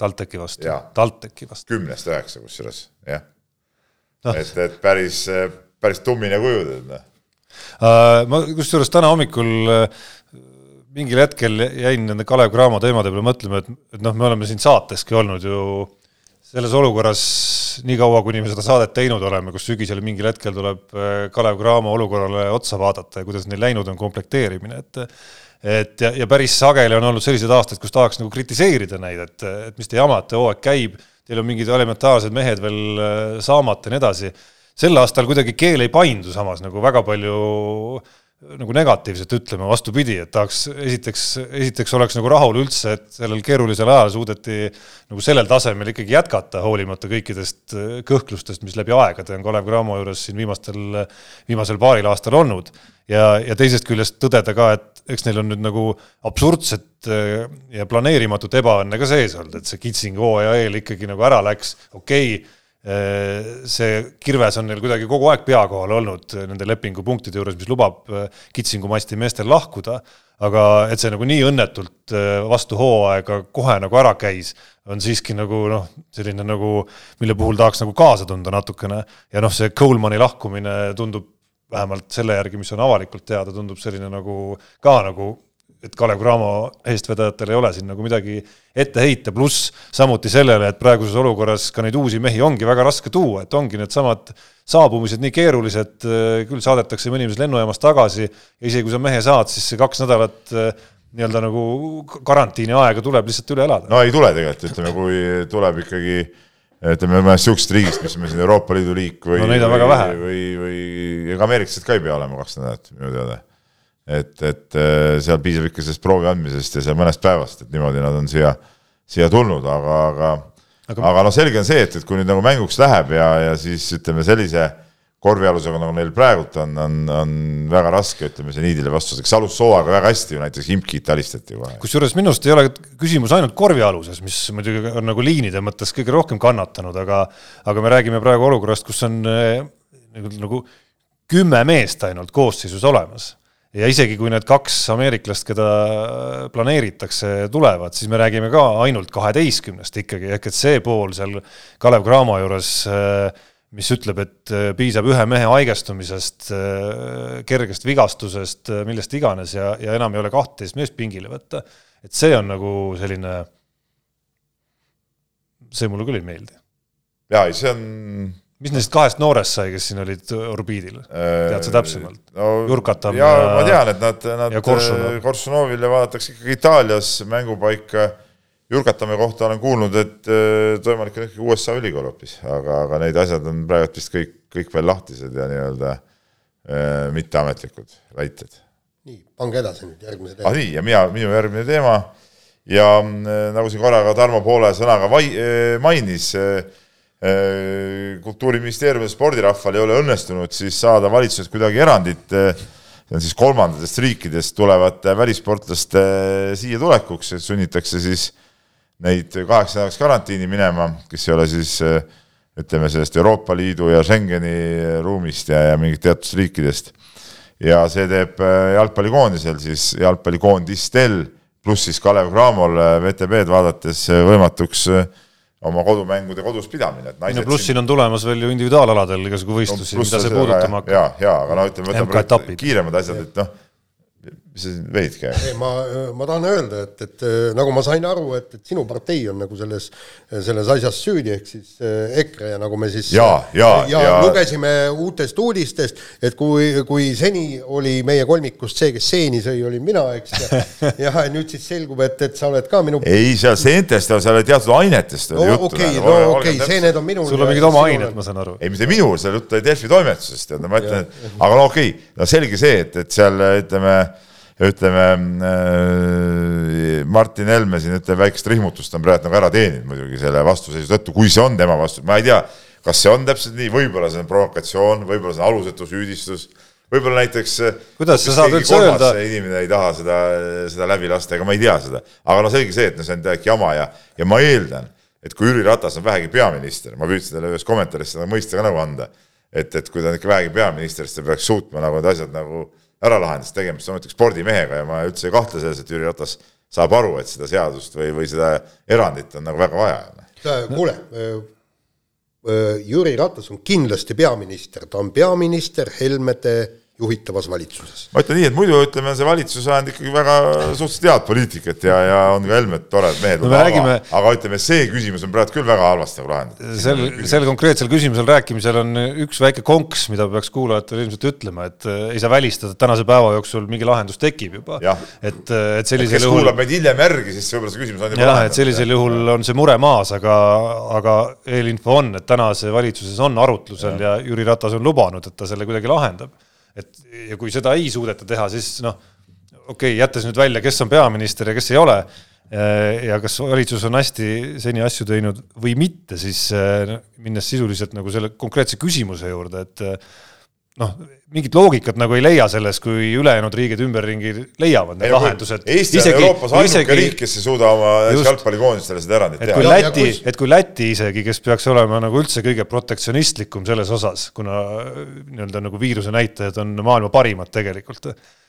TalTechi vastu, TalTechi vastu. kümnest üheksa kusjuures, jah. No.. et, et päris, päris tummine kuju tead, noh. Ma kusjuures täna hommikul uh, mingil hetkel jäin nende Kalev Cramo teemade peale mõtlema, et, et noh, me oleme siin saateski olnud ju selles olukorras nii kaua, kuni me seda saadet teinud oleme, kus sügisel mingil hetkel tuleb äh, Kalev Cramo olukorrale otsa vaadata ja kuidas neil läinud on komplekteerimine, et et ja, ja päris sageli on olnud selliseid aastaid, kus tahaks nagu kritiseerida neid, et, et mis te jamate, hooaeg käib, teil on mingid elementaarsed mehed veel äh, saamata ja nii edasi. Sel aastal kuidagi keel ei paindu samas nagu väga palju nagu negatiivselt ütlema, vastupidi, et tahaks esiteks, esiteks oleks nagu rahul üldse, et sellel keerulisel ajal suudeti nagu sellel tasemel ikkagi jätkata, hoolimata kõikidest äh, kõhklustest, mis läbi aegade on Kalev Cramo juures siin viimastel, viimasel paaril aastal olnud. ja, ja teisest küljest tõdeda ka, et eks neil on nüüd nagu absurdset äh, ja planeerimatut ebaõnne ka sees olnud, et see Kitsing hooaja eel ikkagi nagu ära läks, okei okay,, see kirves on neil kuidagi kogu aeg pea kohal olnud nende lepingupunktide juures, mis lubab äh, kitsingumasti meestel lahkuda, aga et see nagu nii õnnetult äh, vastu hooaega kohe nagu ära käis, on siiski nagu noh, selline nagu, mille puhul tahaks nagu kaasa tunda natukene. Ja noh, see Colemani lahkumine tundub vähemalt selle järgi, mis on avalikult teada, tundub selline nagu ka nagu et Kalev Cramo eestvedajatel ei ole siin nagu midagi ette heita, pluss samuti sellele, et praeguses olukorras ka neid uusi mehi ongi väga raske tuua, et ongi needsamad saabumised nii keerulised, küll saadetakse mõni mees lennujaamast tagasi ja isegi kui sa mehe saad, siis see kaks nädalat nii-öelda nagu karantiini aega tuleb lihtsalt üle elada. no ei tule tegelikult, ütleme, kui tuleb ikkagi ütleme mõnest niisugusest riigist, mis on siin Euroopa Liidu riik või no väga vähe. või, või ega ameeriklased ka ei pea olema kaks nädalat minu teada et, et äh, seal piisab ikka sellest proovi andmisest ja seal mõnest päevast, et niimoodi nad on siia, siia tulnud, aga, aga aga, aga noh, selge on see, et, et kui nüüd nagu mänguks läheb ja, ja siis ütleme sellise korvialusega, nagu neil praegult on, on, on väga raske, ütleme, see niidile vastu, eks alustas hooaega väga hästi ju näiteks Imkit alistati kohe. kusjuures minu arust ei ole küsimus ainult korvialuses, mis muidugi on nagu liinide mõttes kõige rohkem kannatanud, aga aga me räägime praegu olukorrast, kus on äh, nagu, nagu kümme meest ainult koosseisus olemas ja isegi kui need kaks ameeriklast, keda planeeritakse, tulevad, siis me räägime ka ainult kaheteistkümnest ikkagi, ehk et see pool seal Kalev Cramo juures, mis ütleb, et piisab ühe mehe haigestumisest, kergest vigastusest, millest iganes ja, ja enam ei ole kahtteist meest pingile võtta, et see on nagu selline, see mulle küll ei meeldi. jaa, ei see on mis neist kahest noorest sai, kes siin olid orbiidil, tead sa täpsemalt no,? Jurkatam ja, ja ma tean, et nad, nad Korsunov. Korsunovile vaadatakse ikkagi Itaalias mängupaika. Jurkatami kohta olen kuulnud, et võimalik on ikkagi USA ülikool hoopis, aga, aga need asjad on praegu vist kõik, kõik veel lahtised ja nii-öelda äh, mitteametlikud väited. nii, pange edasi nüüd järgmise teema ah,. nii, ja mina, minu järgmine teema ja äh, nagu siin korra ka Tarmo poole sõnaga vai, äh, mainis äh,, Äh, kultuuriministeeriumil spordirahval ei ole õnnestunud siis saada valitsuselt kuidagi erandit, äh, see on siis kolmandatest riikidest tulevate välissportlaste äh, siia tulekuks, et sunnitakse siis neid kaheks nädalaks karantiini minema, kes ei ole siis ütleme sellest Euroopa Liidu ja Schengeni ruumist ja, ja mingit teatud riikidest. ja see teeb jalgpallikoondisel siis, jalgpallikoondistel pluss siis Kalev Cramol VTB-d vaadates võimatuks äh, oma kodumängude kodus pidamine, et naised no pluss siin on tulemas veel ju individuaalaladel igasugu võistlusi no,, mida see puudutama hakkab. ja, ja aga no ütleme, võtame kiiremad asjad, et noh, mis sa siin veid käib? ei, ma, ma tahan öelda, et, et nagu ma sain aru, et, et sinu partei on nagu selles, selles asjas süüdi, ehk siis eh, EKRE ja nagu me siis ja, ja, ja, ja lugesime uutest uudistest, et kui, kui seni oli meie kolmikust see, kes seeni sõi, olin mina, eks, ja jah, nüüd siis selgub, et, et sa oled ka minu ei, seal seentest, seal teatud ainetest oli no juttu. okei, no okei okay,, seened on minul. sul on mingid oma ained, ma saan aru. ei, mitte minul, seal jutt oli Delfi toimetusest, tead, no ma ütlen, et aga no okei okay,, no selge see, et, et seal ütleme ütleme äh, Martin Helme siin ütleme väikest rihmutust on praegu nagu ära teeninud muidugi selle vastuseisu tõttu, kui see on tema vastu, ma ei tea, kas see on täpselt nii, võib-olla see on provokatsioon, võib-olla see on alusetu süüdistus, võib-olla näiteks kuidas sa saad üldse öelda? inimene ei taha seda, seda läbi lasta, ega ma ei tea seda, aga no selge see, et no see on täielik jama ja, ja ma eeldan, et kui Jüri Ratas on vähegi peaminister, ma püüdsin talle ühes kommentaaris seda mõista ka nagu anda, et, et kui ta on ikka vähegi peaminister, siis ta peaks suutma nagu need asjad nagu ära lahendas, tegemist on muidugi spordimehega ja ma üldse ei kahtle selles, et Jüri Ratas saab aru, et seda seadust või, või seda erandit on nagu väga vaja. kuule, Jüri Ratas on kindlasti peaminister, ta on peaminister Helmete juhitavas valitsuses. ma ütlen nii, et muidu ütleme, see valitsus ajanud ikkagi väga suhteliselt head poliitikat ja, ja on ka Helmed toredad mehed no,, aga räägime..., aga ütleme, see küsimus on praegu küll väga halvasti nagu lahendatud. sel, sel konkreetsel küsimusel rääkimisel on üks väike konks, mida peaks kuulajatele ilmselt ütlema, et äh, ei saa välistada, et tänase päeva jooksul mingi lahendus tekib juba. et, äh, et sellisel kes juhul kuulab meid hiljem järgi, siis võib-olla see küsimus on juba jah, et sellisel juhul on see mure maas, aga, aga eelinfo on, et tänase valitsuses on arutlusel ja, ja Jüri Ratas on lubanud, et ta selle kuidagi lahendab et ja kui seda ei suudeta teha, siis noh, okei okay,, jättes nüüd välja, kes on peaminister ja kes ei ole ja kas valitsus on hästi seni asju teinud või mitte, siis minnes sisuliselt nagu selle konkreetse küsimuse juurde, et noh, mingit loogikat nagu ei leia selles, kui ülejäänud riigid ümberringi leiavad need lahendused. Eesti isegi, on Euroopas ainuke isegi, riik, kes ei suuda oma jalgpallikoondistele seda erandit teha. kui Läti, et kui Läti isegi, kes peaks olema nagu üldse kõige protektsionistlikum selles osas, kuna nii-öelda nagu viiruse näitajad on maailma parimad tegelikult Äh,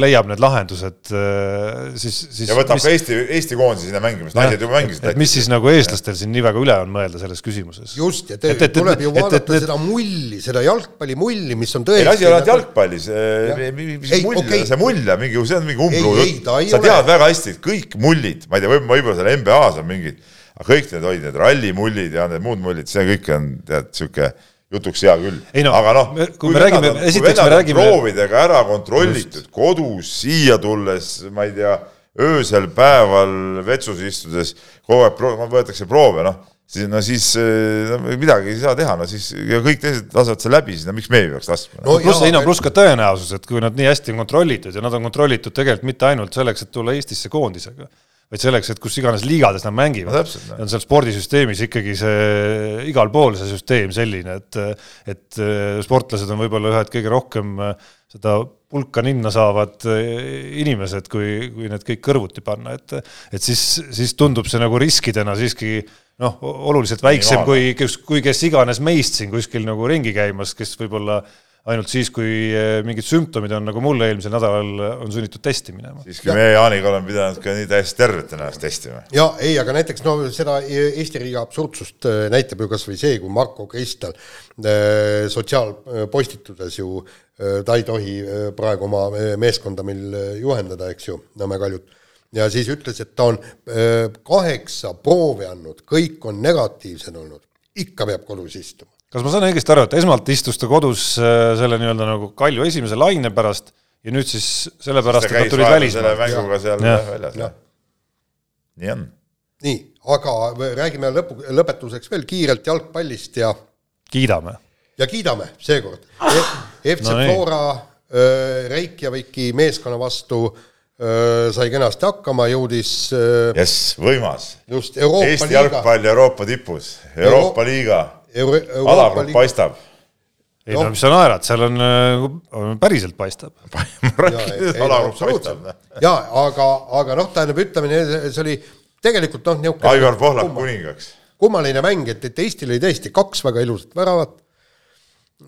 leiab need lahendused, äh, siis, siis ja võtab mis, ka Eesti, Eesti koondise sinna mängima, sest naised juba mängisid. et mis siis nagu eestlastel siin nii väga üle on mõelda selles küsimuses? just, ja te, et, et, tuleb ju et, vaadata et, et, seda mulli, seda jalgpallimulli, mis on tõesti ei, asi ei ole ainult jalgpallis, mis mull okay., see mull ja mingi, see on mingi umblu jutt, sa tead ole. väga hästi, et kõik mullid, ma ei tea, võib-olla seal NBA-s on mingid, aga kõik need olid need rallimullid ja need muud mullid, see kõik on tead, niisugune jutuks hea küll no,, aga noh, kui me räägime, esiteks me räägime proovidega ära kontrollitud, kodus siia tulles, ma ei tea, öösel päeval vetsus istudes, kogu aeg pro-, võetakse proove, noh, siis no siis no, midagi ei saa teha, no siis ja kõik teised lasevad selle läbi, siis no miks meie ei peaks laskma no,? pluss, ei no pluss ka tõenäosus, et kui nad nii hästi on kontrollitud ja nad on kontrollitud tegelikult mitte ainult selleks, et tulla Eestisse koondisega vaid selleks, et kus iganes liigades nad mängivad. on seal spordisüsteemis ikkagi see igal pool see süsteem selline, et, et äh, sportlased on võib-olla ühed kõige rohkem äh, seda pulka ninna saavad äh, inimesed, kui, kui need kõik kõrvuti panna, et, et siis, siis tundub see nagu riskidena siiski noh, oluliselt väiksem kui, kui kes iganes meist siin kuskil nagu ringi käimas, kes võib-olla äh, ainult siis, kui eh, mingid sümptomid on, nagu mul eelmisel nädalal on sunnitud testi minema. siiski meie Jaaniga oleme pidanud ka nii täiesti tervet ennast testima. ja ei, aga näiteks no seda Eesti riigi absurdsust eh, näitab ju kas või see, kui Marko Kristal eh, sotsiaalpostituses ju ta ei tohi praegu oma meeskonda meil juhendada, eks ju, Nõmme Kaljut ja siis ütles, et ta on kaheksa proovi andnud, kõik on negatiivsed olnud, ikka peab kodus istuma kas ma saan õigesti aru, et esmalt istus ta kodus äh, selle nii-öelda nagu Kalju esimese laine pärast ja nüüd siis sellepärast, et nad tulid välismaalt? mänguga seal väljas, jah. nii on. nii, aga räägime lõpu, lõpetuseks veel kiirelt jalgpallist ja kiidame. ja kiidame seekord e. FC no, Flora äh, Reykjaviki meeskonna vastu äh, sai kenasti hakkama, jõudis jess, võimas. just, Euroopa Eesti liiga. jalgpall Euroopa tipus, Euroopa Euro liiga Euro alagrupp paistab. ei no mis sa naerad, seal on, äh, päriselt paistab *laughs* alagrupp paistab. jaa, aga, aga noh, tähendab, ütleme, see oli tegelikult noh, niisugune Aivar Pohlak kuningaks. kummaline mäng, et, et Eestil oli tõesti kaks väga ilusat väravat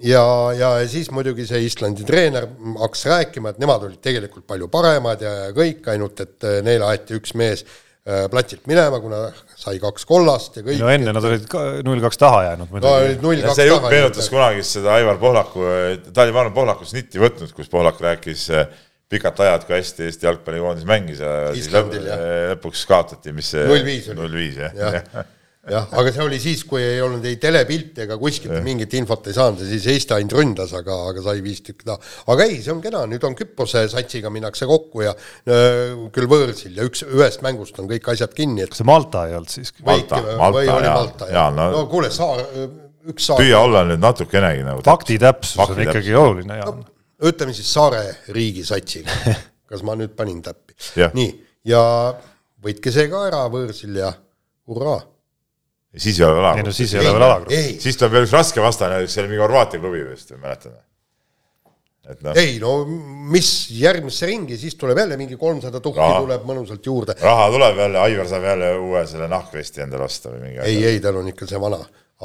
ja, ja siis muidugi see Islandi treener hakkas rääkima, et nemad olid tegelikult palju paremad ja, ja kõik, ainult et äh, neile aeti üks mees Äh, platilt minema, kuna sai kaks kollast ja kõik. no enne nad olid null kaks taha jäänud muidugi. no olid null kaks taha. see meenutas kunagi seda Aivar Pohlaku, ta oli, ma arvan, Pohlaku snitti võtnud, kus Pohlak rääkis äh, pikad ajad, kui hästi Eesti jalgpallikoondis mängis ja siis lõp, Islandil, jah. lõpuks kaotati, mis see Null viis oli. null viis jah jah ja. *laughs* jah, aga see oli siis, kui ei olnud ei telepilti ega kuskilt mingit infot ei saanud ja siis Eesti ainult ründas, aga, aga sai viis tükki taha. aga ei, see on kena, nüüd on Küprose satsiga minnakse kokku ja öö, küll võõrsil ja üks, ühest mängust on kõik asjad kinni, et kas see Malta ei olnud siiski? Malta, Malta, või oli jaa. Malta, Jaa, jah no- no, no kuule, saar, üks saar, püüa olla nüüd natukenegi nagu fakti täpsus on ikkagi oluline, Jaan. ütleme siis saare riigi satsiga. *laughs* kas ma nüüd panin täppi nii, ja võitke see ka ära võõrsil ja hurraa. Siis ei ole veel ei no siis ei ole veel alagrupp. siis tuleb veel üks raske vastane, see oli mingi Horvaatia klubi vist, mäletan. et noh, ei no mis järgmisse ringi, siis tuleb jälle mingi kolmsada tuhki tuleb mõnusalt juurde. raha tuleb jälle, Aivar saab jälle uue selle nahkvesti endale osta või mingi ei, ei, tal on ikka see vana,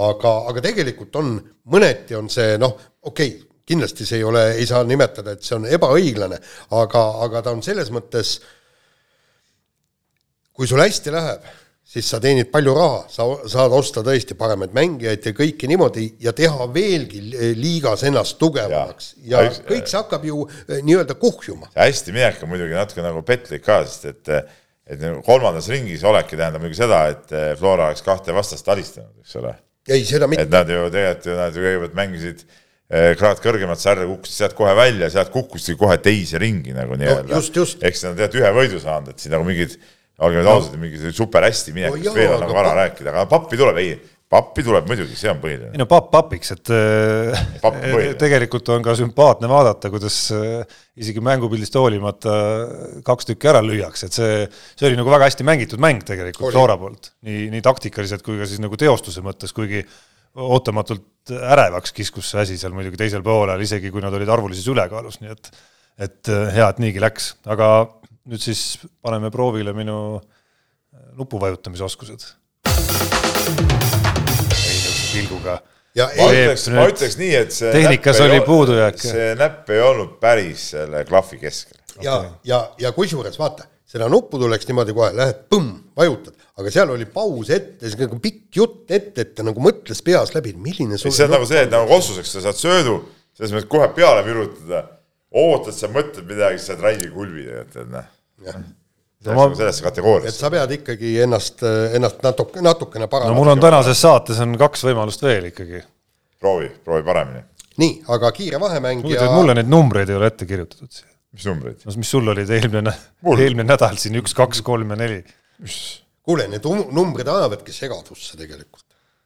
aga, aga tegelikult on, mõneti on see noh, okei okay,, kindlasti see ei ole, ei saa nimetada, et see on ebaõiglane, aga, aga ta on selles mõttes, kui sul hästi läheb, siis sa teenid palju raha, sa saad osta tõesti paremaid mängijaid ja kõike niimoodi ja teha veelgi liigas ennast tugevamaks ja, Ja. Üks- kõik see hakkab ju eh, nii-öelda kuhjuma. hästi minek on muidugi natuke nagu petlik ka, sest et et nagu kolmandas ringis olekki tähendab muidugi seda, et eh, Flora oleks kahte vastast alistanud, eks ole. ei, seda mitte et nad ju tegelikult ju nad ju kõigepealt mängisid eh, kraad kõrgemat sarja, kukkusid sealt kohe välja, sealt kukkusidki kohe teise ringi nagu nii-öelda ehk siis nad on tegelikult ühe võidu saanud, et siin nagu mingid, olgem nüüd ausad, mingid super hästi minekust No no, veel on nagu vara rääkida, aga pappi tuleb, ei, pappi tuleb muidugi, see on põhiline ei. no papp papiks, et Papp põhiline. tegelikult on ka sümpaatne vaadata, kuidas äh, isegi mängupildist hoolimata kaks tükki ära lüüakse, et see, see oli nagu väga hästi mängitud mäng tegelikult. Flora poolt, nii, nii taktikaliselt kui ka siis nagu teostuse mõttes, kuigi ootamatult ärevaks kiskus see asi seal muidugi teisel poolel, isegi kui nad olid arvulises ülekaalus, nii et et äh, hea, et niigi läks, aga nüüd siis paneme proovile minu äh, nupuvajutamisoskused. niisuguse pilguga ja ma ei, ütleks, ma ütleks nii, et see Tehnikas näpp ei oli ol- puudujääke. see näpp ei olnud päris selle klahvi keskel. ja okay., ja, ja kusjuures vaata, seda nuppu tuleks niimoodi kohe, lähed põmm, vajutad, aga seal oli paus ette, see nagu pikk jutt ette, et ta nagu mõtles peas läbi, milline sul see on nagu see, et nagu kossuseks sa saad söödu, selles mõttes kohe peale virutada, ootad, sa mõtled midagi, siis saad räigi kulbi tegelikult, et noh. Ma- on sellesse et kategooriasse. sa pead ikkagi ennast, ennast natuke, natukene no parandama mul on tänases saates on kaks võimalust veel ikkagi. proovi, proovi paremini. nii, aga kiire vahemäng ja et mulle neid numbreid ei ole ette kirjutatud siia. mis numbreid? no mis sul olid eelmine, Mul? eelmine nädal siin üks, kaks, kolm ja neli. kuule, need um- numbrid ajavadki segadusse tegelikult.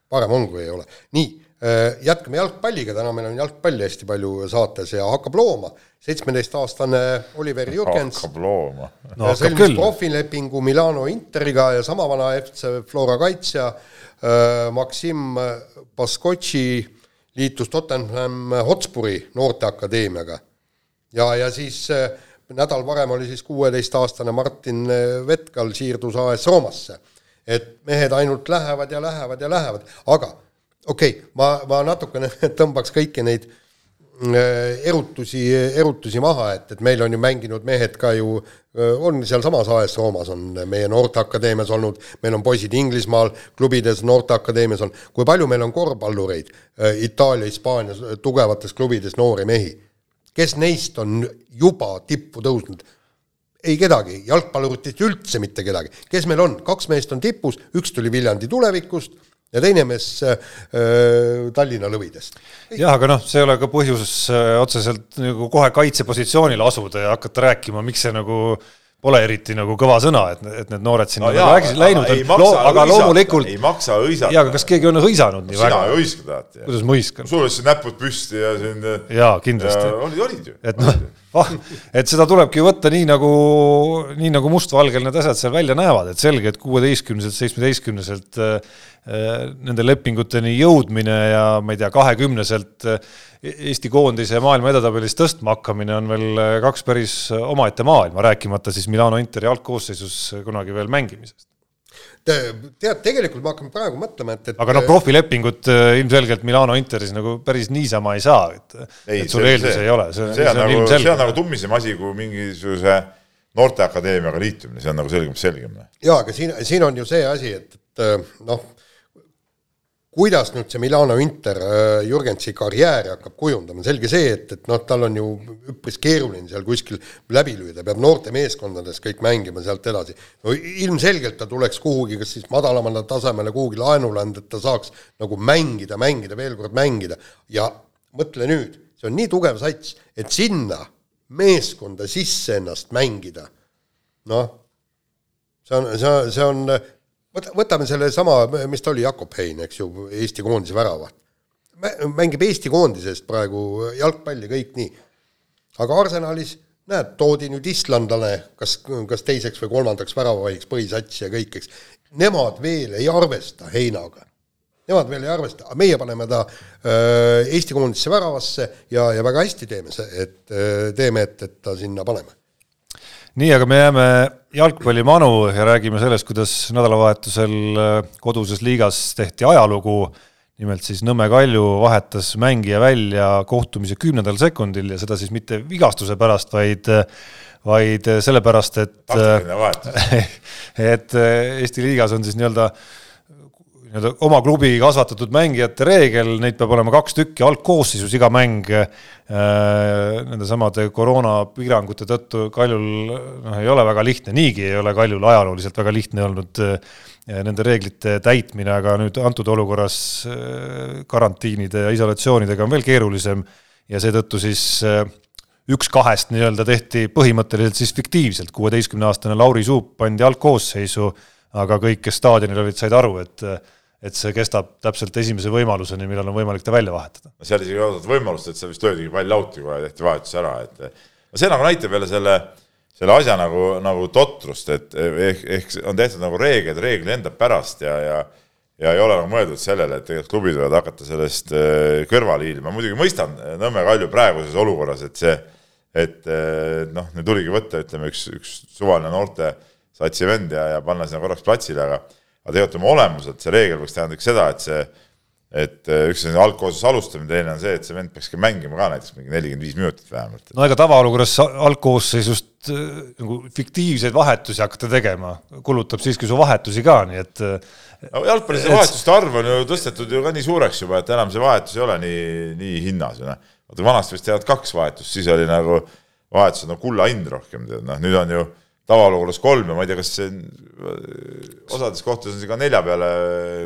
parem on, kui ei ole. nii, jätkame jalgpalliga, täna meil on jalgpalli hästi palju saates ja hakkab looma. seitsmeteistaastane Oliver Jürgens hakkab looma. no hakkab sõlmis profilepingu Milano Interiga ja sama vana FC Flora kaitsja äh, Maksim Baskotši liitus Tottenham Hotspuri noorteakadeemiaga. ja, ja siis äh, nädal varem oli siis kuueteistaastane Martin äh, Vetkal siirdus AS Roomasse. et mehed ainult lähevad ja lähevad ja lähevad, aga okei okay,, ma, ma natukene *laughs* tõmbaks kõiki neid äh, erutusi, erutusi maha, et, et meil on ju mänginud mehed ka ju, on sealsamas AS Roomas on meie noorteakadeemias olnud, meil on poisid Inglismaal klubides noorteakadeemias on, kui palju meil on korvpallureid äh, Itaalia, Hispaanias äh, tugevates klubides noori mehi, kes neist on juba tippu tõusnud? ei kedagi, jalgpalluritest üldse mitte kedagi, kes meil on, kaks meest on tipus, üks tuli Viljandi tulevikust ja teine mees äh, Tallinna lõvidest. jah, aga noh, see ei ole ka põhjus äh, otseselt nagu kohe kaitsepositsioonile asuda ja hakata rääkima, miks see nagu pole eriti nagu kõva sõna, et, et need noored sinna No no, jaa, nagu vägisi aga läinud on, maksa aga hõisata, loomulikult ei maksa hõisata. jaa, aga kas keegi on hõisanud nii sina väga ei? hõiska tahad. kuidas ma hõiskan? sul olid siin näpud püsti ja siin. jaa, kindlasti. olid, olid ju. et noh, et seda tulebki võtta nii nagu, nii nagu mustvalgel need asjad seal välja näevad, et selge, et kuueteistkümneselt, seitsmeteistkümneselt äh, nende lepinguteni jõudmine ja ma ei tea, kahekümneselt äh, Eesti koondise maailma edetabelis tõstma hakkamine on veel äh, kaks päris omaette maailma, rääkimata siis Milano Interi algkoosseisus kunagi veel mängimisest. tead, tegelikult me hakkame praegu mõtlema, et, et aga noh, profilepingut äh, ilmselgelt Milano Interis nagu päris niisama ei saa, et, et sul eeldusi ei ole, see, see on nagu, see on nagu tummisem asi kui mingisuguse noorteakadeemiaga liitumine, see on nagu selgem, selgem. jaa, aga siin, siin on ju see asi, et, et noh, kuidas nüüd see Milano Inter äh, Jürgensi karjääri hakkab kujundama, selge see, et, et noh, tal on ju üpris keeruline seal kuskil läbi lüüa, peab noorte meeskondades kõik mängima sealt edasi. no ilmselgelt ta tuleks kuhugi, kas siis madalamale tasemele kuhugi laenule anda, et ta saaks nagu mängida, mängida, veel kord mängida. Ja mõtle nüüd, see on nii tugev sats, et sinna meeskonda sisse ennast mängida, noh, see on, see on, see on võtame sellesama, mis ta oli, Jakob Hein, eks ju, Eesti koondise väravaht. mängib Eesti koondisest praegu jalgpalli, kõik nii. aga Arsenalis, näed, toodi nüüd islandlane kas, kas teiseks või kolmandaks väravavaiks põhisatsi ja kõik, eks. Nemad veel ei arvesta Heinaga. Nemad veel ei arvesta, aga meie paneme ta öö, äh, Eesti koondisse väravasse ja, ja väga hästi teeme see, et öö, teeme, et, et ta sinna paneme nii, aga me jääme jalgpallimanu ja räägime sellest, kuidas nädalavahetusel äh, koduses liigas tehti ajalugu. nimelt siis Nõmme Kalju vahetas mängija välja kohtumise kümnendal sekundil ja seda siis mitte vigastuse pärast, vaid vaid sellepärast, et *laughs* et Eesti liigas on siis nii-öelda nii-öelda oma klubi kasvatatud mängijate reegel, neid peab olema kaks tükki algkoosseisus, iga mäng äh, nendesamade koroonapiirangute tõttu Kaljul noh, ei ole väga lihtne, niigi ei ole Kaljul ajalooliselt väga lihtne olnud äh, nende reeglite täitmine, aga nüüd antud olukorras äh, karantiinide ja isolatsioonidega on veel keerulisem ja seetõttu siis äh, üks kahest nii-öelda tehti põhimõtteliselt siis fiktiivselt, kuueteistkümneaastane Lauri Suup pandi algkoosseisu, aga kõik, kes staadionil olid, said aru, et et see kestab täpselt esimese võimaluseni, millal on võimalik ta välja vahetada. no seal isegi ei olnud võimalust, et seal vist löödigi pall lauti, kohe tehti vahetus ära, et no see nagu näitab jälle selle, selle asja nagu, nagu totrust, et ehk, ehk on tehtud nagu reeglid reegli enda pärast ja, ja ja ei ole nagu mõeldud sellele, et tegelikult klubid võivad hakata sellest äh, kõrvale hiilima, muidugi mõistan äh, Nõmme Kalju praeguses olukorras, et see, et äh, noh, nüüd tuligi võtta, ütleme, üks, üks suvaline noorte satsi vend ja, ja panna sinna korraks platsile, aga aga tegelikult oma olemuselt see reegel võiks tähendada ikka seda, et see, et äh, üks on algkoosseisus alustamine, teine on see, et see vend peaks ka mängima ka näiteks mingi nelikümmend viis minutit vähemalt. no ega tavaolukorras algkoosseisust äh, nagu fiktiivseid vahetusi hakata tegema, kulutab siiski su vahetusi ka, nii et äh, no jalgpallis see vahetuste arv on ju tõstetud ju ka nii suureks juba, et enam see vahetus ei ole nii, nii hinnas ju noh. vaata vanasti vist teevad kaks vahetust, siis oli nagu vahetused no kulla hind rohkem, tead noh, nüüd on ju tavaolukorras kolm ja ma ei tea, kas see osades kohtades on see ka nelja peale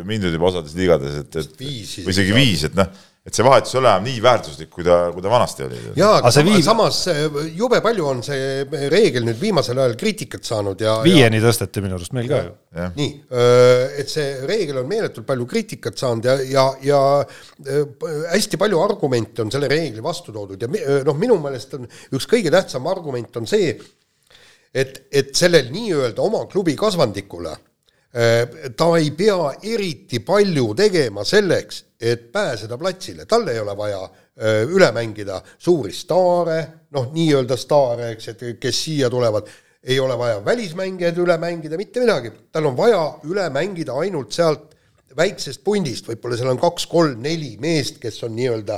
mindud juba osades liigades, et, et viis, või isegi viis, et noh, et see vahetus ei ole enam nii väärtuslik, kui ta, kui ta vanasti oli. jaa, aga viib... samas jube palju on see reegel nüüd viimasel ajal kriitikat saanud ja viieni ja... tõsteti minu arust meil ka ju. nii, et see reegel on meeletult palju kriitikat saanud ja, ja, ja hästi palju argumente on selle reegli vastu toodud ja noh, minu meelest on üks kõige tähtsam argument on see, et, et sellel nii-öelda oma klubi kasvandikule äh, ta ei pea eriti palju tegema selleks, et pääseda platsile, tal ei ole vaja äh, üle mängida suuri staare, noh, nii-öelda staare, eks, et kes siia tulevad, ei ole vaja välismängijaid üle mängida, mitte midagi, tal on vaja üle mängida ainult sealt väiksest pundist, võib-olla seal on kaks-kolm-neli meest, kes on nii-öelda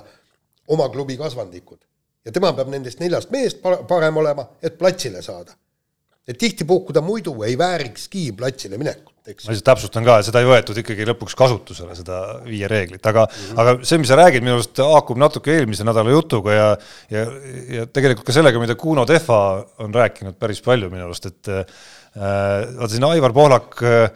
oma klubi kasvandikud. ja tema peab nendest neljast mehest parem olema, et platsile saada et tihtipuhku ta muidu ei väärikski platsile minekut, eks. ma lihtsalt täpsustan ka, seda ei võetud ikkagi lõpuks kasutusele, seda viie reeglit, aga mm, -hmm. aga see, mis sa räägid, minu arust haakub natuke eelmise nädala jutuga ja ja, ja tegelikult ka sellega, mida Kuno Tehva on rääkinud päris palju minu arust, et äh, vaata siin Aivar Pohlak äh,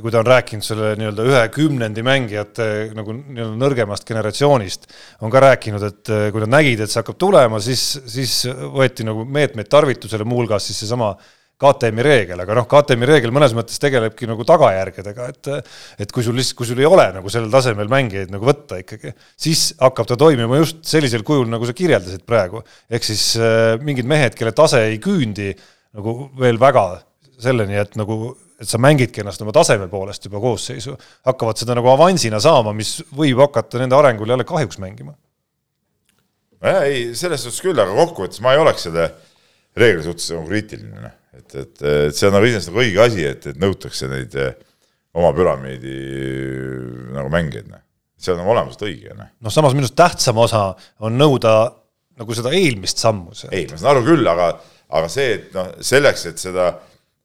kui ta on rääkinud selle nii-öelda ühe kümnendi mängijate nagu nii-öelda nõrgemast generatsioonist, on ka rääkinud, et äh, kui nad nägid, et see hakkab tulema, siis, siis võeti nagu meetmeid tarvitusele, muuhulgas siis seesama KTM-i reegel, aga noh, KTM-i reegel mõnes mõttes tegelebki nagu tagajärgedega, et et kui sul lihtsalt, kui sul ei ole nagu sellel tasemel mängijaid nagu võtta ikkagi, siis hakkab ta toimima just sellisel kujul, nagu sa kirjeldasid praegu. ehk siis äh, mingid mehed, kelle tase ei küündi nagu veel väga selleni, et nagu, et sa mängidki ennast oma taseme poolest juba koosseisu, hakkavad seda nagu avansina saama, mis võib hakata nende arengul jälle kahjuks mängima. nojah, ei, selles suhtes küll, aga kokkuvõttes ma ei oleks selle reegli suhtes nagu kriitiline et, et, et see on nagu iseenesest nagu õige asi, et, et nõutakse neid eh, oma püramiidi eh, nagu mängijaid, noh. see on nagu olemuselt õige, noh. noh, samas minu arust tähtsam osa on nõuda nagu seda eelmist sammu. ei, ma saan aru küll, aga, aga see, et noh, selleks, et seda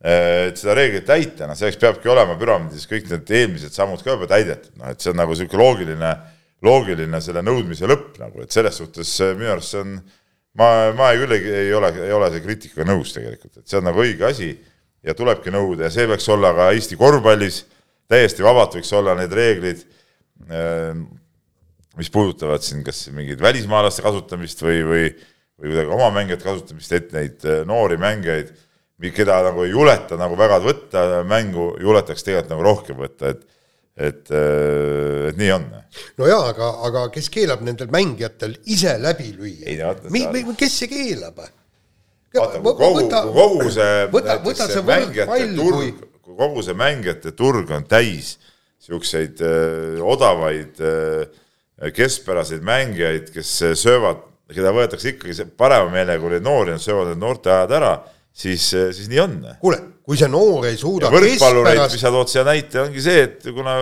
et seda reeglit täita, noh selleks peabki olema püramiidis kõik need eelmised sammud ka juba täidetud, noh et see on nagu niisugune loogiline, loogiline selle nõudmise lõpp nagu, et selles suhtes minu arust see on, ma, ma küll ei, ei ole, ei ole see kriitikaga nõus tegelikult, et see on nagu õige asi ja tulebki nõuda ja see peaks olla ka Eesti korvpallis, täiesti vabalt võiks olla need reeglid, mis puudutavad siin kas mingeid välismaalaste kasutamist või, või või kuidagi oma mängijate kasutamist, et neid noori mängijaid keda nagu ei juleta nagu väga võtta mängu, juletaks tegelikult nagu rohkem võtta, et et, äh, et nii on. no jaa, aga, aga kes keelab nendel mängijatel ise läbi lüüa? kes see keelab? vaata, kui kogu, kui kogu see, võta, võta see mängijate turg, kui kogu see mängijate turg on täis niisuguseid äh, odavaid äh, keskpäraseid mängijaid, kes söövad, keda võetakse ikkagi parema meelega, kui neid noori on, söövad need noorte ajad ära siis, siis nii on. kuule, kui see noor ei suuda võrkpallureid mis sa tood siia näite, ongi see, et kuna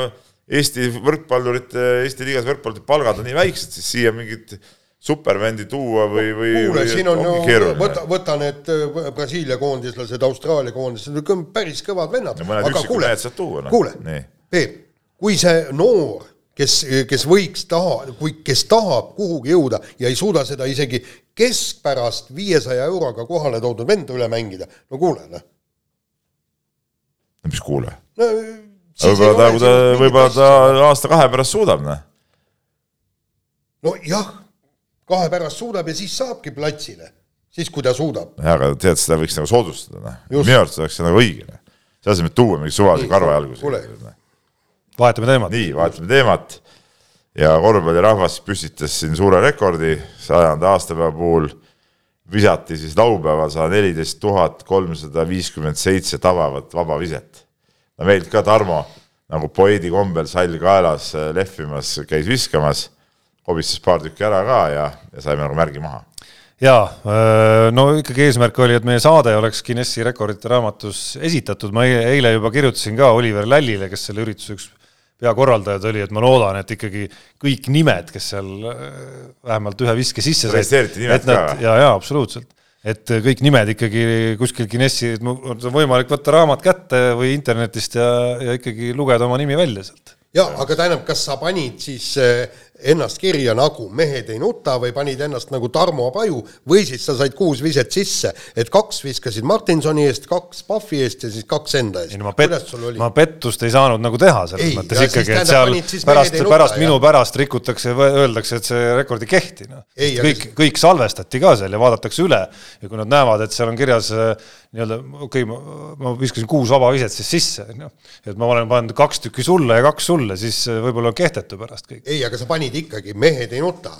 Eesti võrkpallurite, Eesti liigas võrkpallurite palgad on nii väiksed, siis siia mingit supervendi tuua või, või kuule, siin on ju, võta, võta need äh, Brasiilia koondislased, Austraalia koondislased, need on päris kõvad vennad. aga kuule, no. kuule, Peep, kui see noor kes, kes võiks taha, kui, kes tahab kuhugi jõuda ja ei suuda seda isegi keskpärast viiesaja euroga kohale toodud venda üle mängida, no kuule, noh. no mis kuule no,? võib-olla ta, kui ta, võib-olla ta aasta-kahe pärast suudab, noh. nojah, kahe pärast suudab ja siis saabki platsile, siis kui ta suudab. jah, aga tead, seda võiks nagu soodustada, noh. minu arust oleks see nagu õige, noh. selle asemel, et tuua mingi suvalise karvajalgu. kuule, vahetame teemat. nii, vahetame teemat ja korvpallirahvas püstitas siin suure rekordi sajanda aastapäeva puhul, visati siis laupäeval sada neliteist tuhat kolmsada viiskümmend seitse tabavat vabaviset. no meilt ka Tarmo nagu poeedi kombel sall kaelas äh, lehvimas, käis viskamas, kobistas paar tükki ära ka ja, ja saime nagu märgi maha jaa, äh, no ikkagi eesmärk oli, et meie saade oleks Guinessi rekordite raamatus esitatud, ma eile juba kirjutasin ka Oliver Lällile, kes selle ürituse üks peakorraldajad oli, et ma loodan, et ikkagi kõik nimed, kes seal äh, vähemalt ühe viske sisse said, et nad, ja, ja absoluutselt, et kõik nimed ikkagi kuskil Guinessi, on võimalik võtta raamat kätte või internetist ja, ja ikkagi lugeda oma nimi välja sealt. ja aga tähendab, kas sa panid siis äh, ennast kirja nagu Mehed ei nuta või panid ennast nagu Tarmo Paju või siis sa said kuus viset sisse, et kaks viskasid Martinsoni eest, kaks Pahvi eest ja siis kaks enda eest. ei no ma pet-, ma pettust ei saanud nagu teha selles ei, mõttes ikkagi, et seal pärast, pärast minu pärast rikutakse, öeldakse, et see rekord ei kehti, noh. kõik, kõik salvestati ka seal ja vaadatakse üle ja kui nad näevad, et seal on kirjas äh, nii-öelda, okei okay,, ma, viskasin kuus vaba viset siis sisse, on ju, et ma olen pannud kaks tükki sulle ja kaks sulle, siis äh, võib-olla on kehtetu pärast kõik. ei, aga sa panid ikkagi Mehed ei nuta.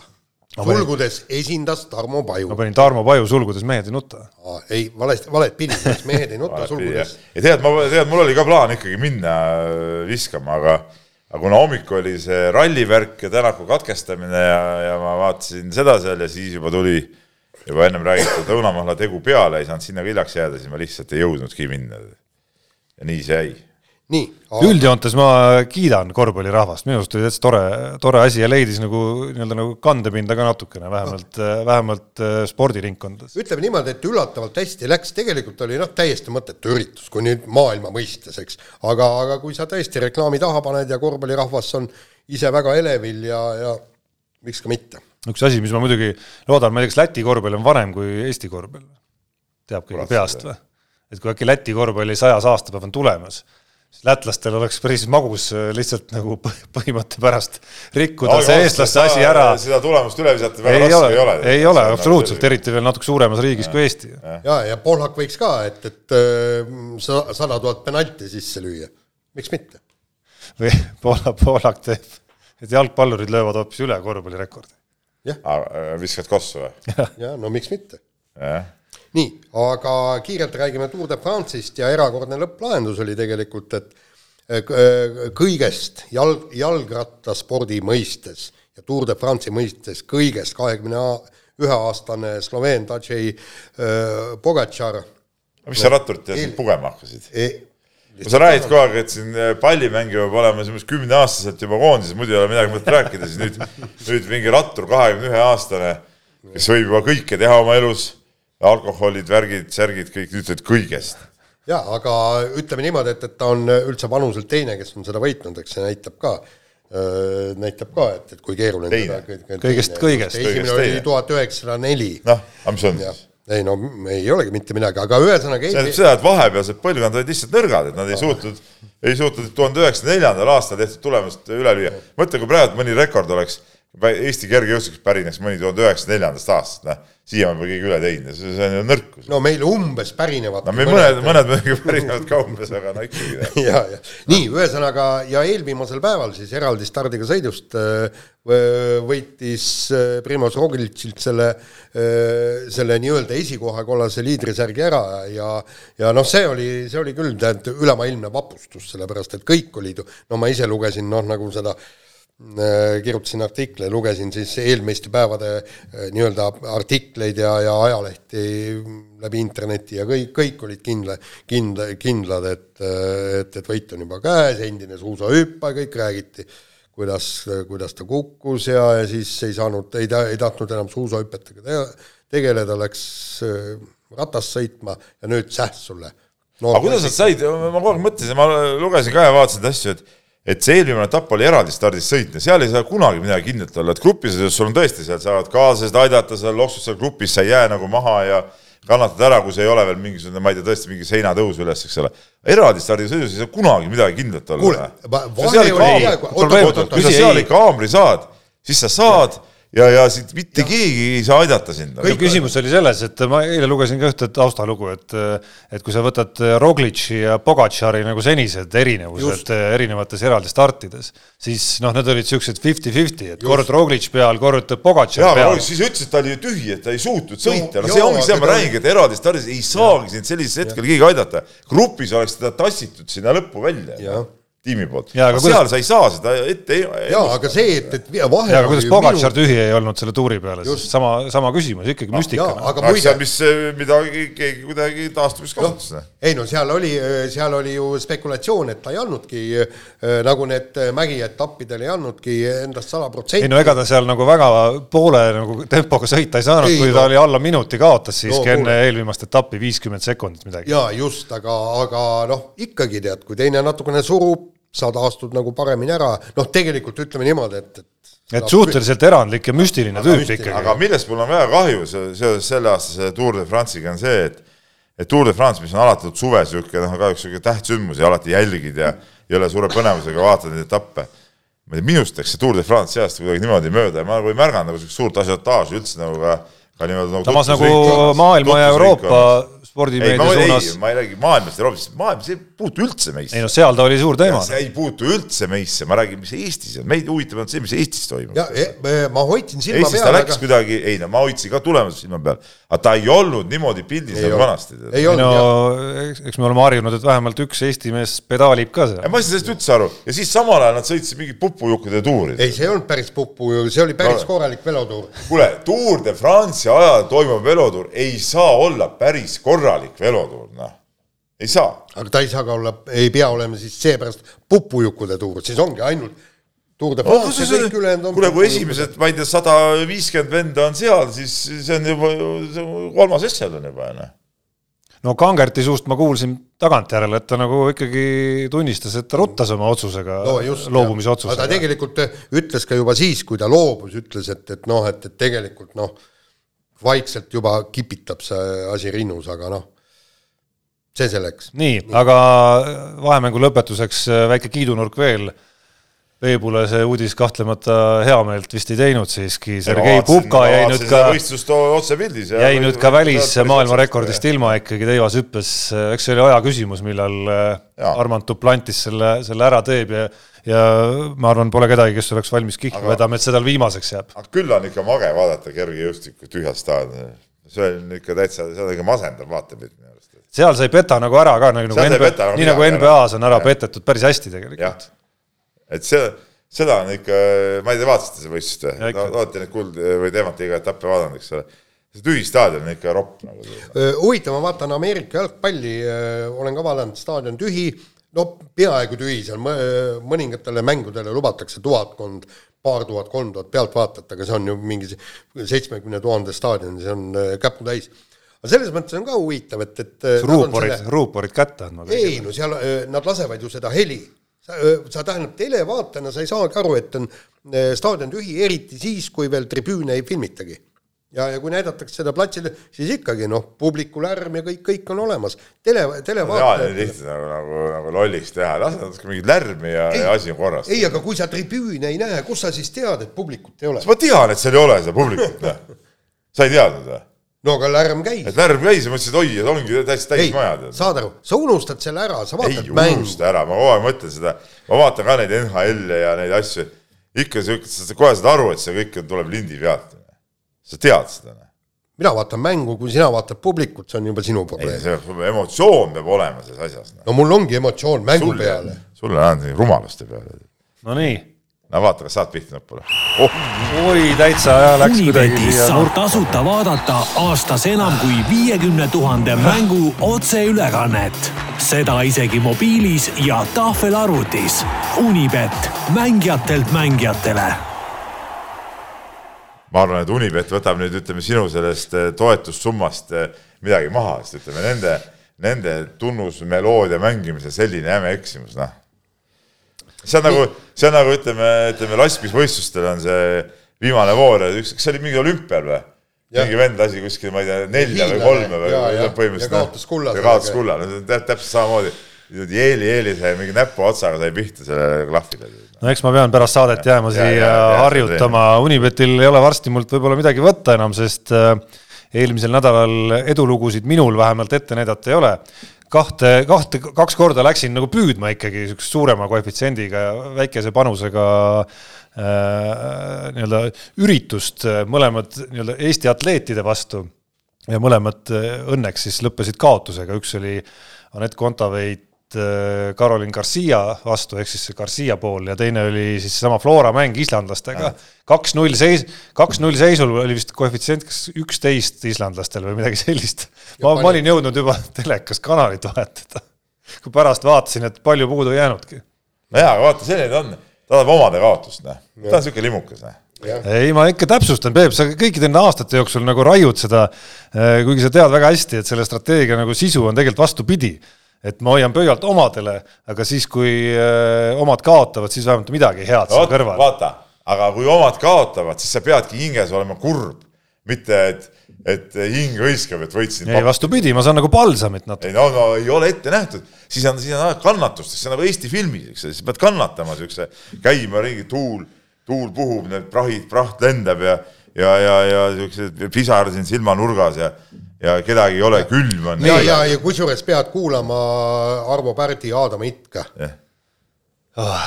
sulgudes esindas Tarmo Paju. ma panin Tarmo Paju sulgudes Mehed ei nuta. ei, valesti, valet pidi, Mehed ei nuta sulgudes. ja tead, ma, tead, mul oli ka plaan ikkagi minna äh, viskama, aga aga kuna hommik oli see rallivärk ja Tänaku katkestamine ja, ja ma vaatasin seda seal ja siis juba tuli juba ennem räägitud õunamahla tegu peale, ei saanud sinna hiljaks jääda, siis ma lihtsalt ei jõudnudki minna. ja nii see jäi. Nii üldjoontes ma kiidan korvpallirahvast, minu arust oli täitsa tore, tore asi ja leidis nagu nii-öelda nagu kandepinda ka natukene, vähemalt no., vähemalt äh, spordiringkondades. ütleme niimoodi, et üllatavalt hästi läks, tegelikult oli noh, täiesti mõttetu üritus, kui nüüd maailma mõistes, eks. aga, aga kui sa tõesti reklaami taha paned ja korvpallirahvas on ise väga elevil ja, ja miks ka mitte üks asi, mis ma muidugi loodan, ma ei tea, kas Läti korvpall on vanem kui Eesti korvpall? teab keegi peast või? et kui äkki Läti korvpalli sajas aastapäev on tulemas, siis lätlastel oleks päris magus äh, lihtsalt nagu põhimõtte pärast rikkuda no, see eestlaste asi ära. seda tulemust üle visata väga raske ei ole. ei ole, absoluutselt, eriti veel natuke suuremas riigis ja. kui Eesti. ja, ja Pohlak võiks ka, et, et äh, sada tuhat penalti sisse lüüa, miks mitte? või *laughs* Pohlak, Pohlak teeb, et jalgpallurid löövad hoopis üle korvpallirekordi viskad kossu või? jah, no miks mitte. Nii, aga kiirelt räägime Tour de France'ist ja erakordne lõpplahendus oli tegelikult, et äh, kõigest jalg, jalgrattaspordi mõistes ja Tour de France'i mõistes kõigest kahekümne ühe aastane Sloveen Tadžei äh, Pogačar. mis sa ratturit ja siin pugema hakkasid e? sa räägid kogu aeg, et siin äh, pallimängija peab olema umbes kümneaastaselt juba koondises, muidu ei ole midagi mõtet rääkida, siis nüüd, nüüd mingi rattur, kahekümne ühe aastane, kes võib juba kõike teha oma elus, alkoholid, värgid, särgid, kõik, ütled kõigest. jaa, aga ütleme niimoodi, et, et ta on üldse vanuselt teine, kes on seda võitnud, eks see näitab ka, näitab ka, et, et kui keeruline Teine. teda- Kõigest- kõigest. esimene oli tuhat üheksasada neli. noh, aga mis on jah siis? ei no ei olegi mitte midagi, aga ühesõnaga see tähendab seda, et vahepealsed põlvkond olid lihtsalt nõrgad, et nad ei suutnud, ei suutnud tuhande üheksasaja neljandal aastal tehtud tulemust üle lüüa. mõtle, kui praegu mõni rekord oleks, Eesti kergejõustikust pärineks mõni tuhande üheksasaja neljandast aastast, noh, siiamaani pole keegi üle teinud ja see see on ju nõrkus. no meil umbes pärinevad no meil mõned, mõned muidugi pärinevad ka umbes, aga no ikkagi. *laughs* ja, ja nii, ühesõnaga ja eelviimasel päeval siis eraldi stardiga sõidust äh, võ- võitis äh, Primož Roglic'ilt selle, selle nii-öelda esikoha kollase liidrisärgi ära ja ja noh, see oli, see oli küll tead ülemaailmne vapustus, sellepärast et kõik olid ju, no ma ise lugesin noh, nagu seda äh, kirjutasin artikle, lugesin siis eelmiste päevade äh, nii-öelda artikleid ja, ja ajalehti läbi interneti ja kõik, kõik olid kindla, kindla, kindlad, et, et, et võit on juba käes, endine suusahüppaja, kõik räägiti, kuidas, kuidas ta kukkus ja, ja siis ei saanud, ei ta, ei tahtnud enam suusahüpetega te- tegeleda, läks äh, ratast sõitma ja nüüd sähs sulle no,. aga kuidas nad said, ma kogu aeg mõtlesin, ma lugesin ka ja vaatasin asju, et et see eelmine etapp oli eraldi stardis sõitmine, seal ei saa kunagi midagi kindlat olla, et grupis, sul on tõesti seal saavad kaaslased aidata, seal loksud seal grupis, sa ei jää nagu maha ja kannatad ära, kui see ei ole veel mingisugune, ma ei tea, tõesti mingi seinatõus üles, eks ole. eraldi stardisõidus ei saa kunagi midagi kindlat olla kui sa seal haamri saad, siis sa saad ja, ja siit mitte keegi ei saa aidata sind. no küsimus oli selles, et ma eile lugesin ka ühte taustalugu, et et kui sa võtad Roglic'i ja Pogatšari nagu senised erinevused erinevates eraldi startides, siis noh, need olid siuksed fifty-fifty, et kord Roglic peal, kord Pogatšar jaa, aga peal siis ütles, et ta oli tühi, et ta ei suutnud sõita, no see ongi see, ma räägingi, et eraldi stardis ei saagi sind sellisel hetkel keegi aidata. grupis oleks teda tassitud sinna lõppu välja. Tiimi poolt. Jaa, aga seal kuidas- sa ei saa seda ette ei jaa, aga see, et, et vahe ja aga kuidas Pogatšar minu- tühi ei olnud selle tuuri peale, sama, sama küsimus ikkagi müstika jaa, noh. aga muide mis, mida keegi kuidagi taastumist kasutas noh.. ei no seal oli, seal oli ju spekulatsioon, et ta ei andnudki äh, nagu need mägietappidel ei andnudki endast sada ei protsenti. no ega ta seal nagu väga poole nagu tempoga sõita ei saanud, Ei, kui no- ta oli alla minuti kaotas siiski No enne eelviimast etappi viiskümmend sekundit midagi. jaa, just, aga, aga noh, ikkagi tead, kui teine natukene surub, sa taastud nagu paremini ära, noh, tegelikult ütleme niimoodi, et, et et suhteliselt erandlik ja müstiline tüüp müstiline, aga ikkagi. millest mul on väga kahju se- seoses selleaastase Tour de France'iga on see, et et Tour de France, mis on alati olnud suve niisugune noh, kahjuks niisugune tähtsündmus ja alati jälgid ja ei ole suure põnevusega vaatad neid etappe. ma ei tea, minust läks see Tour de France see aasta kuidagi niimoodi mööda ja ma nagu ei märganud nagu niisugust suurt asiotaaži üldse nagu ka, ka niimoodi nagu samas nagu maailma ja Euroopa tutvusringkonnas. Spordimeedia suunas,, ma ei räägi maailmast Euroopast, maailm, see ei puutu üldse meisse ei. no seal ta oli suur teema. see ei puutu üldse meisse, ma räägin, mis Eestis on, meid huvitab ainult see, mis Eestis toimub. ja e, ma hoidsin silma Eestis ta peal, läks aga kuidagi, ei no ma hoidsin ka tulemust silma peal, aga ta ei olnud niimoodi pildis nagu vanasti. ei ei olnud no jah, eks, eks me oleme harjunud, et vähemalt üks Eesti mees pedaalib ka seal. ma ei saa sellest üldse aru ja siis samal ajal nad sõitsid mingit pupujukkude tuuri. ei, see ei olnud päris pupu ju, see oli päris No. korralik velotuur. kuule, Tour de France'i ajal toimuv velotuur ei saa olla päris korralik velotuur, noh, ei saa. aga ta ei saa ka olla, ei pea olema siis seepärast pupujukkude tuur, siis ongi ainult Tour de France ja kõik ülejäänud on kuule, kui esimesed, ma ei tea, sada viiskümmend venda on seal, siis see on juba, see on kolmas ešel on juba, noh. no Kangerti suust ma kuulsin tagantjärele, et ta nagu ikkagi tunnistas, et ta ruttas oma otsusega no loobumise aga ta otsusega. tegelikult ütles ka juba siis, kui ta loobus, ütles, et, et noh, et, et tegelikult noh, vaikselt juba kipitab see asi rinnus, aga noh, see selleks. nii, aga vahemängu lõpetuseks äh, väike kiidunurk veel. Peebule see uudis kahtlemata heameelt vist ei teinud siiski, Sergei Pupka jäi nüüd ka, võistlust otsepildis. jäi nüüd ka välis maailmarekordist ilma ikkagi teivashüppes, eks see oli aja küsimus, millal äh, Jaa. Armand Duplantis selle, selle ära teeb ja ja ma arvan, pole kedagi, kes oleks valmis kihla vedama, et see tal viimaseks jääb. aga küll on ikka mage vaadata kergejõustikku tühjast staadioni. see on ikka täitsa, see on ikka masendav vaatepilt minu arust. seal sa ei peta nagu ära ka, nagu Seal NBA peta nagu nii nagu. NBA-s on ära Jah. petetud päris hästi tegelikult., et see, seda on ikka, ma ei tea, vaatasite seda võistlust Ja või no,? olete neid kuld- või teematiga etappe vaadanud, eks ole. see tühi staadion on ikka ropp nagu. huvitav, ma vaatan Ameerika jalgpalli, olen ka vaadanud, staadion tühi, no peaaegu tühi, seal mõ- mõningatele mängudele lubatakse tuhatkond, paar tuhat, kolm tuhat pealtvaatajat, aga see on ju mingi seitsmekümne tuhande staadion, see on äh, käputäis. aga selles mõttes on ka huvitav, et, et kas ruuporid selle..., ruuporid kätte andma? ei no seal nad lasevad ju seda heli. sa, sa tähendab televaatajana sa ei saagi aru, et on staadion tühi, eriti siis, kui veel tribüüne ei filmitagi ja, ja kui näidatakse seda platsil, siis ikkagi noh, publiku lärm ja kõik, kõik on olemas. tele, televaatajad. lihtsalt nagu, nagu, nagu lolliks teha, lase natuke mingit lärmi ja, ja asi on korras. ei, aga kui sa tribüüne ei näe, kust sa siis tead, et publikut ei ole? ma tean, et seal ei ole seda publikut, noh. sa ei teadnud või? no aga lärm käis. et lärm käis ja mõtlesin, et oi, et ongi täiesti täis maja. saad aru, sa unustad selle ära, sa vaatad ei mängu. unusta ära, ma kogu aeg mõtlen seda, ma vaatan ka neid NHL-e ja neid asju, ikka siuke, sa kohe saad aru, et see kõik tuleb lindi pealt sa tead seda? Noh. mina vaatan mängu, kui sina vaatad publikut, see on juba sinu probleem. see emotsioon peab olema selles asjas no.. no mul ongi emotsioon mängu sulle, peale. sulle on rumaluste peale. Nonii no vaata, kas saad pihta nupule oh.. oi, täitsa ja läks kuidagi. saab tasuta vaadata aastas enam kui viiekümne tuhande mängu otseülekannet. seda isegi mobiilis ja tahvelarvutis. Unibet, mängijatelt mängijatele ma arvan, et Unibet võtab nüüd ütleme sinu sellest eh, toetussummast eh, midagi maha, sest ütleme nende, nende tunnusmeloodia mängimise selline jäme eksimus, noh. see on nagu, see on nagu ütleme, ütleme laskmisvõistlustel on see viimane voor, üks, kas see oli mingi olümpial või? mingi vend lasi kuskil, ma ei tea, nelja või kolme või põhimõtteliselt. ja kaotas kulla. ja kaotas kulla, no täpselt samamoodi. Jeeli, Jeeli sai mingi näpuotsaga sai pihta sellele klahvile. No eks ma pean pärast saadet jääma siia ja, ja, harjutama, Unibetil ei ole varsti mult võib-olla midagi võtta enam, sest äh, eelmisel nädalal edulugusid minul vähemalt ette näidata ei ole. kahte, kahte, kaks korda läksin nagu püüdma ikkagi niisuguse suurema koefitsiendiga ja väikese panusega äh, nii-öelda üritust, mõlemad nii-öelda Eesti atleetide vastu. Ja mõlemad äh, õnneks siis lõppesid kaotusega, üks oli Anett Kontaveit Äh, Caroline Garcia vastu, ehk siis see Garcia pool ja teine oli siis seesama Flora mäng islandlastega. kaks-null seis, kaks-null seisul oli vist koefitsient kas üksteist islandlastel või midagi sellist. ma, ma olin jõudnud juba *laughs* telekas kanalit vahetada, kui pärast vaatasin, et palju puudu ei jäänudki. no jaa, aga vaata, selline ta on, ta tahab omade kaotust, noh. ta on niisugune limukas, noh ei, ma ikka täpsustan, Peep, sa kõikide nende aastate jooksul nagu raiud seda, äh, kuigi sa tead väga hästi, et selle strateegia nagu sisu on tegelikult vastupidi et ma hoian pöialt omadele, aga siis, kui öö, äh, omad kaotavad, siis vähemalt midagi head seal kõrval. vaata, aga kui omad kaotavad, siis sa peadki hinges olema kurb, mitte et, et hing hõiskab, et võitsin. ei, vastupidi, ma saan nagu palsamit natuke. ei no, no ei ole ette nähtud, siis on, siis on aeg kannatustest, see on nagu Eesti filmis, eks, siis pead kannatama siukse, käima ringi, tuul, tuul puhub, need prahid, praht lendab ja, ja, ja, ja siuksed pisar siin silmanurgas ja ja kedagi ei ole, külm on. ja, ja, ja kusjuures pead kuulama Arvo Pärdi Aadama itke yeah.. Oh.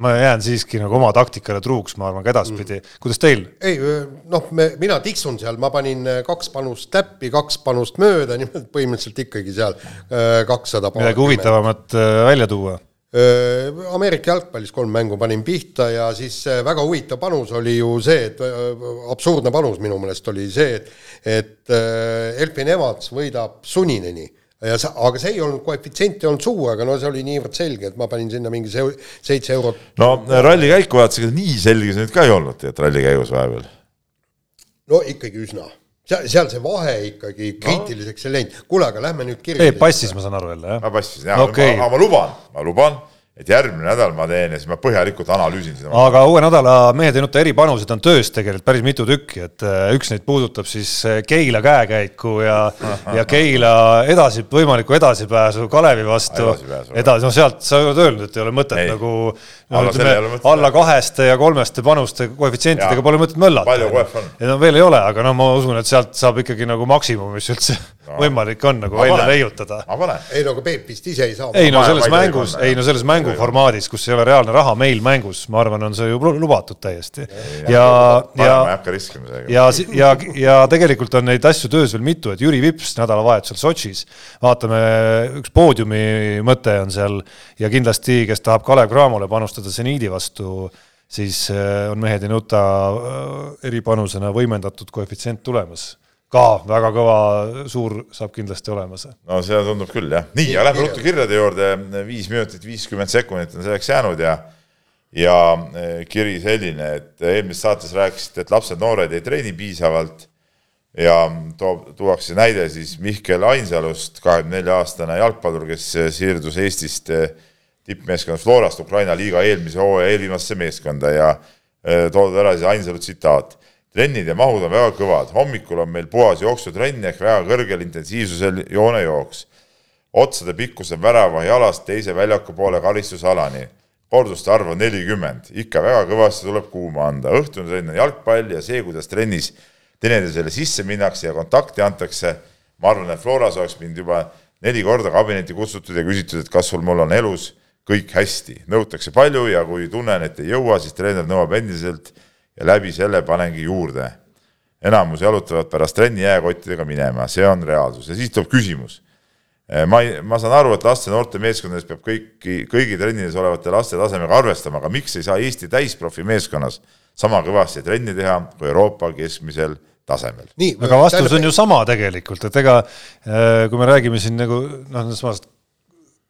ma jään siiski nagu oma taktikale truuks, ma arvan, ka edaspidi mm.. kuidas teil? ei noh, me, mina tiksun seal, ma panin kaks panust täppi, kaks panust mööda, *laughs* niimoodi põhimõtteliselt ikkagi seal kakssada. midagi huvitavamat välja tuua Ameerika jalgpallis kolm mängu panin pihta ja siis väga huvitav panus oli ju see, et absurdne panus minu meelest oli see, et et Elfin Evans võidab sunineni ja sa, aga see ei olnud, koefitsient ei olnud suur, aga no see oli niivõrd selge, et ma panin sinna mingi seitse eurot. no rallikäiku vaatasin, ega nii selge see nüüd ka ei olnud, et rallikäigus vahepeal. no ikkagi üsna seal, seal see vahe ikkagi kriitiliseks ei läinud. kuule, aga lähme nüüd kirja. ei, passis, ma saan aru jälle, jah? passis, jah okay., aga ma luban, ma luban et järgmine nädal ma teen ja siis ma põhjalikult analüüsin seda. aga uue nädala Mehed ei nuta eripanused on töös tegelikult päris mitu tükki, et äh, üks neid puudutab siis äh, Keila käekäiku ja, *laughs* ja Keila edasi, võimalikku edasipääsu Kalevi vastu. edasi, no sealt sa oled öelnud, et ei ole mõtet ei. nagu no, alla, ütleme, alla kaheste ja kolmeste panuste koefitsientidega pole mõtet möllata. palju koef on? no veel ei ole, aga no ma usun, et sealt saab ikkagi nagu maksimum, mis üldse. *laughs* võimalik on nagu ma välja leiutada. ei no aga Peep vist ise ei saa. ei no selles mängus, ei no selles mängu mänguformaadis, kus ei ole reaalne raha meil mängus, ma arvan, on see ju lubatud täiesti. ja, ja, ja, ja, ja, ja tegelikult on neid asju töös veel mitu, et Jüri Vips nädalavahetusel Sotšis, vaatame, üks poodiumi mõte on seal ja kindlasti, kes tahab Kalev Cramole panustada seniidi vastu, siis äh, on mehed ei nuta äh, eripanusena võimendatud koefitsient tulemas ka väga kõva, suur saab kindlasti olema see. no see tundub küll jah, nii, aga lähme ruttu kirjade juurde, viis minutit viiskümmend sekundit on selleks jäänud ja ja e, kiri selline, et eelmises saates rääkisite, et lapsed-noored ei treeni piisavalt ja toob, tuuakse näide siis Mihkel Ainsalust, kahekümne nelja aastane jalgpallur, kes siirdus Eestist tippmeeskond Florast Ukraina liiga eelmise hooaja eelviimasesse meeskonda ja toodud ära siis Ainsalu tsitaat. Trennid ja mahud on väga kõvad, hommikul on meil puhas jooksutrenn ehk väga kõrgel intensiivsusel joonejooks. otsade pikkus on värava jalast teise väljaku poole karistusalani. Korduste arv on nelikümmend, ikka väga kõvasti tuleb kuuma anda, õhtune trenn on jalgpall ja see, kuidas trennis teineteisele sisse minnakse ja kontakti antakse, ma arvan, et Floras oleks mind juba neli korda kabinetti kutsutud ja küsitud, et kas sul mul on elus kõik hästi, nõutakse palju ja kui tunnen, et ei jõua, siis treener nõuab endiselt ja läbi selle panengi juurde. enamus jalutavad pärast trenni jääkottidega minema, see on reaalsus ja siis tuleb küsimus Eh, ma ei, ma saan aru, et laste noorte meeskondades peab kõiki, kõigi trennides olevate laste tasemega arvestama, aga miks ei saa Eesti täisprofi meeskonnas sama kõvasti trenni teha kui Euroopa keskmisel tasemel? aga vastus on ju sama tegelikult, et ega eh, kui me räägime siin nagu noh, nendest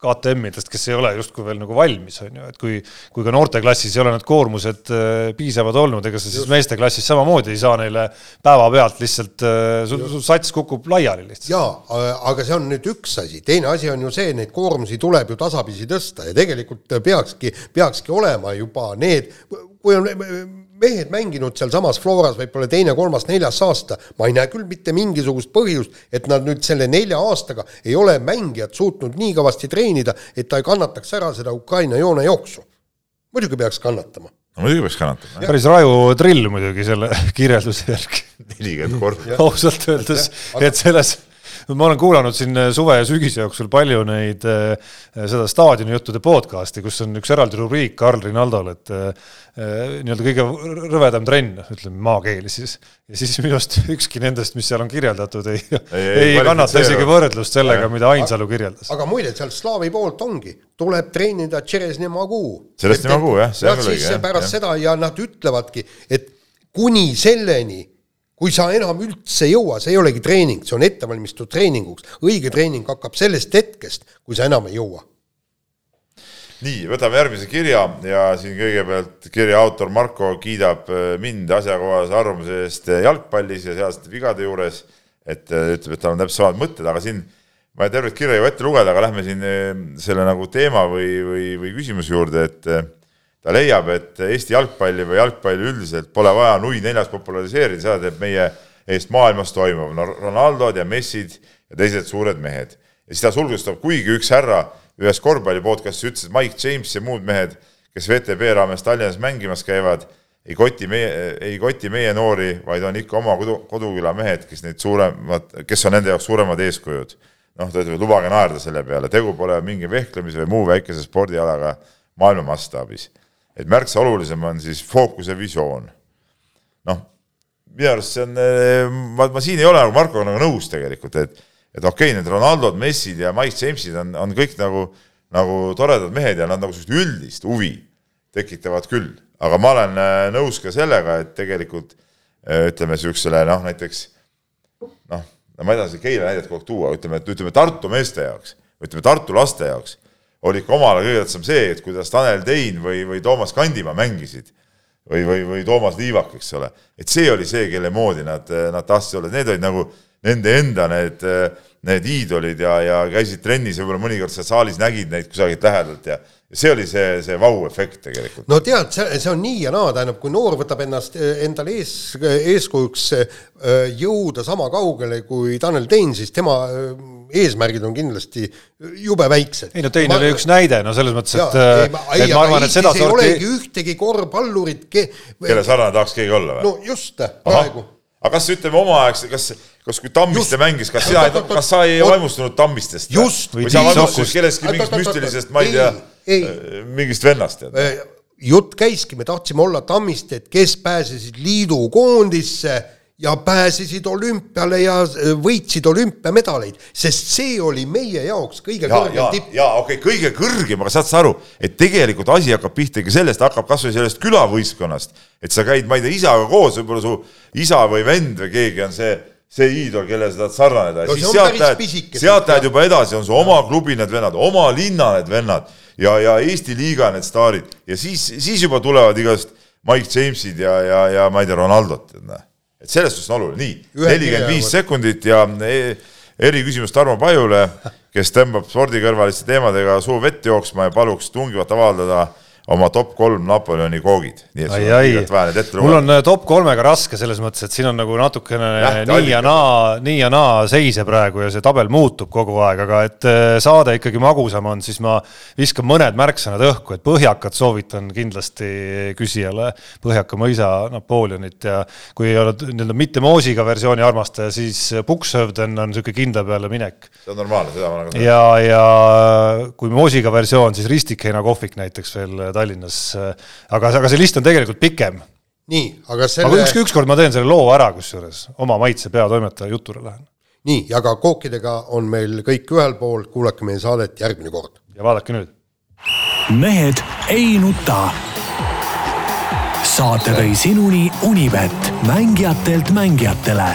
KTM-idest, kes ei ole justkui veel nagu valmis, on ju, et kui, kui ka noorteklassis ei ole need koormused äh, piisavad olnud, ega sa siis meesteklassis samamoodi ei saa neile päevapealt lihtsalt, äh, sul, sul sats kukub laiali lihtsalt. jaa, aga see on nüüd üks asi, teine asi on ju see, neid koormusi tuleb ju tasapisi tõsta ja tegelikult peakski, peakski olema juba need, kui on mehed mänginud sealsamas Floras võib-olla teine, kolmas, neljas aasta, ma ei näe küll mitte mingisugust põhjust, et nad nüüd selle nelja aastaga ei ole mängijad suutnud nii kõvasti treenida, et ta ei kannataks ära seda Ukraina joonejooksu. muidugi peaks kannatama no muidugi peaks kannatama. päris raju drill muidugi selle *laughs* kirjelduse järgi. nelikümmend korda. ausalt öeldes, et selles ma olen kuulanud siin äh, suve ja sügise jooksul palju neid, äh, seda staadionijuttude podcast'i, kus on üks eraldi rubriik Karl Rinaldol, et äh, nii-öelda kõige rõvedam trenn, ütleme maakeeli siis. ja siis minu arust ükski nendest, mis seal on kirjeldatud, ei, ei, ei, ei kannata isegi võrdlust sellega, mida Ainsalu kirjeldas. aga muide, seal slaavi poolt ongi, tuleb treenida Tšeresnemagu. Tšeresnemagu jah, see on õige. pärast jah. seda ja nad ütlevadki, et kuni selleni kui sa enam üldse ei jõua, see ei olegi treening, see on ettevalmistus treeninguks. õige treening hakkab sellest hetkest, kui sa enam ei jõua. nii, võtame järgmise kirja ja siin kõigepealt kirja autor Marko kiidab äh, mind asjakohase arvamuse eest jalgpallis ja sealsete vigade juures, et äh, ütleb, et tal on täpselt samad mõtted, aga siin ma ei tervet kirja ju ette lugeda, aga lähme siin äh, selle nagu teema või, või, või küsimuse juurde, et ta leiab, et Eesti jalgpalli või jalgpalli üldiselt pole vaja nui neljas populariseerida, seda teeb meie eest maailmas toimuv, no Ronaldod ja Messid ja teised suured mehed. ja siis ta sulgustab, kuigi üks härra ühes korvpalli podcast'is ütles, et Mike James ja muud mehed, kes VTB raames Tallinnas mängimas käivad, ei koti meie, ei koti meie noori, vaid on ikka oma kodu, koduküla mehed, kes neid suuremad, kes on nende jaoks suuremad eeskujud. noh, ta ütleb, et lubage naerda selle peale, tegu pole mingi vehklemise või muu väikese spordialaga maailma mastaabis et märksa olulisem on siis fookus ja visioon. noh, minu arust see on, eh, ma, ma siin ei ole nagu Markoga nagu nõus tegelikult, et et okei okay,, need Ronaldod, Messid ja Mike Jamesid on, on kõik nagu, nagu toredad mehed ja nad nagu sellist üldist huvi tekitavad küll, aga ma olen eh, nõus ka sellega, et tegelikult eh, ütleme niisugusele noh, näiteks noh, no ma ei taha seda Keila näidet kogu aeg tuua, ütleme, et ütleme Tartu meeste jaoks, ütleme Tartu laste jaoks oli ikka omal ajal kõige tähtsam see, et kuidas Tanel Tein või, või Toomas Kandimaa mängisid. või, või, või Toomas Liivak, eks ole, et see oli see, kelle moodi nad, nad tahtsid olla, need olid nagu nende enda need, need iidolid ja, ja käisid trennis ja võib-olla mõnikord seal saalis nägid neid kusagilt lähedalt ja see oli see, see vau-efekt tegelikult. no tead, see, see on nii ja naa, tähendab, kui noor võtab ennast endale ees, eeskujuks jõuda sama kaugele kui Tanel Tein, siis tema eesmärgid on kindlasti jube väiksed. ei no Tein oli üks näide, no selles mõttes, et, et ma, ei, et ma arvan, et seda sorti ei olegi ühtegi korvpallurit ke... kelle sarnane tahaks keegi olla või? no just, praegu. aga kas ütleme omaaegse, kas kas kui Tammiste just. mängis, kas sina, kas sa ei vaimustunud Tammistest? või sa vaimustusid kellestki mingist müstilisest, ma ei tea, äh, mingist vennast? Äh, jutt käiski, me tahtsime olla Tammisted, kes pääsesid liidu koondisse ja pääsesid olümpiale ja äh, võitsid olümpiamedaleid, sest see oli meie jaoks kõige ja, kõrgem tipp. jaa, okei okay,, kõige kõrgem, aga saad sa aru, et tegelikult asi hakkab pihta ikka sellest, hakkab kas või sellest külavõistkonnast, et sa käid, ma ei tea, isaga koos, võib-olla su isa või vend või keegi on see, see iidol, kellele sa tahad sarnaneda. Ja no, siis sealt lähed, sealt lähed juba edasi, on su oma klubi need vennad, oma linna need vennad ja, ja Eesti liiga need staarid. Ja siis, siis juba tulevad igast Mike Jamesid ja, ja, ja ma ei tea, Ronaldot, et noh et selles suhtes on oluline, nii, nelikümmend viis sekundit ja e- eriküsimus Tarmo Pajule, kes tõmbab spordikõrvaliste teemadega suu vett jooksma ja paluks tungivalt avaldada oma top kolm Napoleoni koogid. nii et sul on kiirelt vaja need ette, mul lugeda. on äh, top kolmega raske selles mõttes, et siin on nagu natukene Lähteallikad. nii ja naa, nii ja naa seise praegu ja see tabel muutub kogu aeg, aga et äh, saade ikkagi magusam on, siis ma viskan mõned märksõnad õhku, et põhjakat soovitan kindlasti küsijale, Põhjaka mõisa Napoleonit ja kui ei ole nii-öelda mitte moosiga versiooni armastaja, siis Buxhövden on niisugune kindla peale minek see on normaalne, seda ma nagu ja, ja kui moosiga versioon, siis Ristikheina kohvik näiteks veel Tallinnas. aga, aga see list on tegelikult pikem. nii, aga aga selle üks, ükskord ma teen selle loo ära, kusjuures oma maitse peatoimetaja jutule lähen nii, aga kookidega on meil kõik ühel pool, kuulake meie saadet järgmine kord. ja vaadake nüüd. mehed ei nuta. saate tõi sinuni Unibet, mängijatelt mängijatele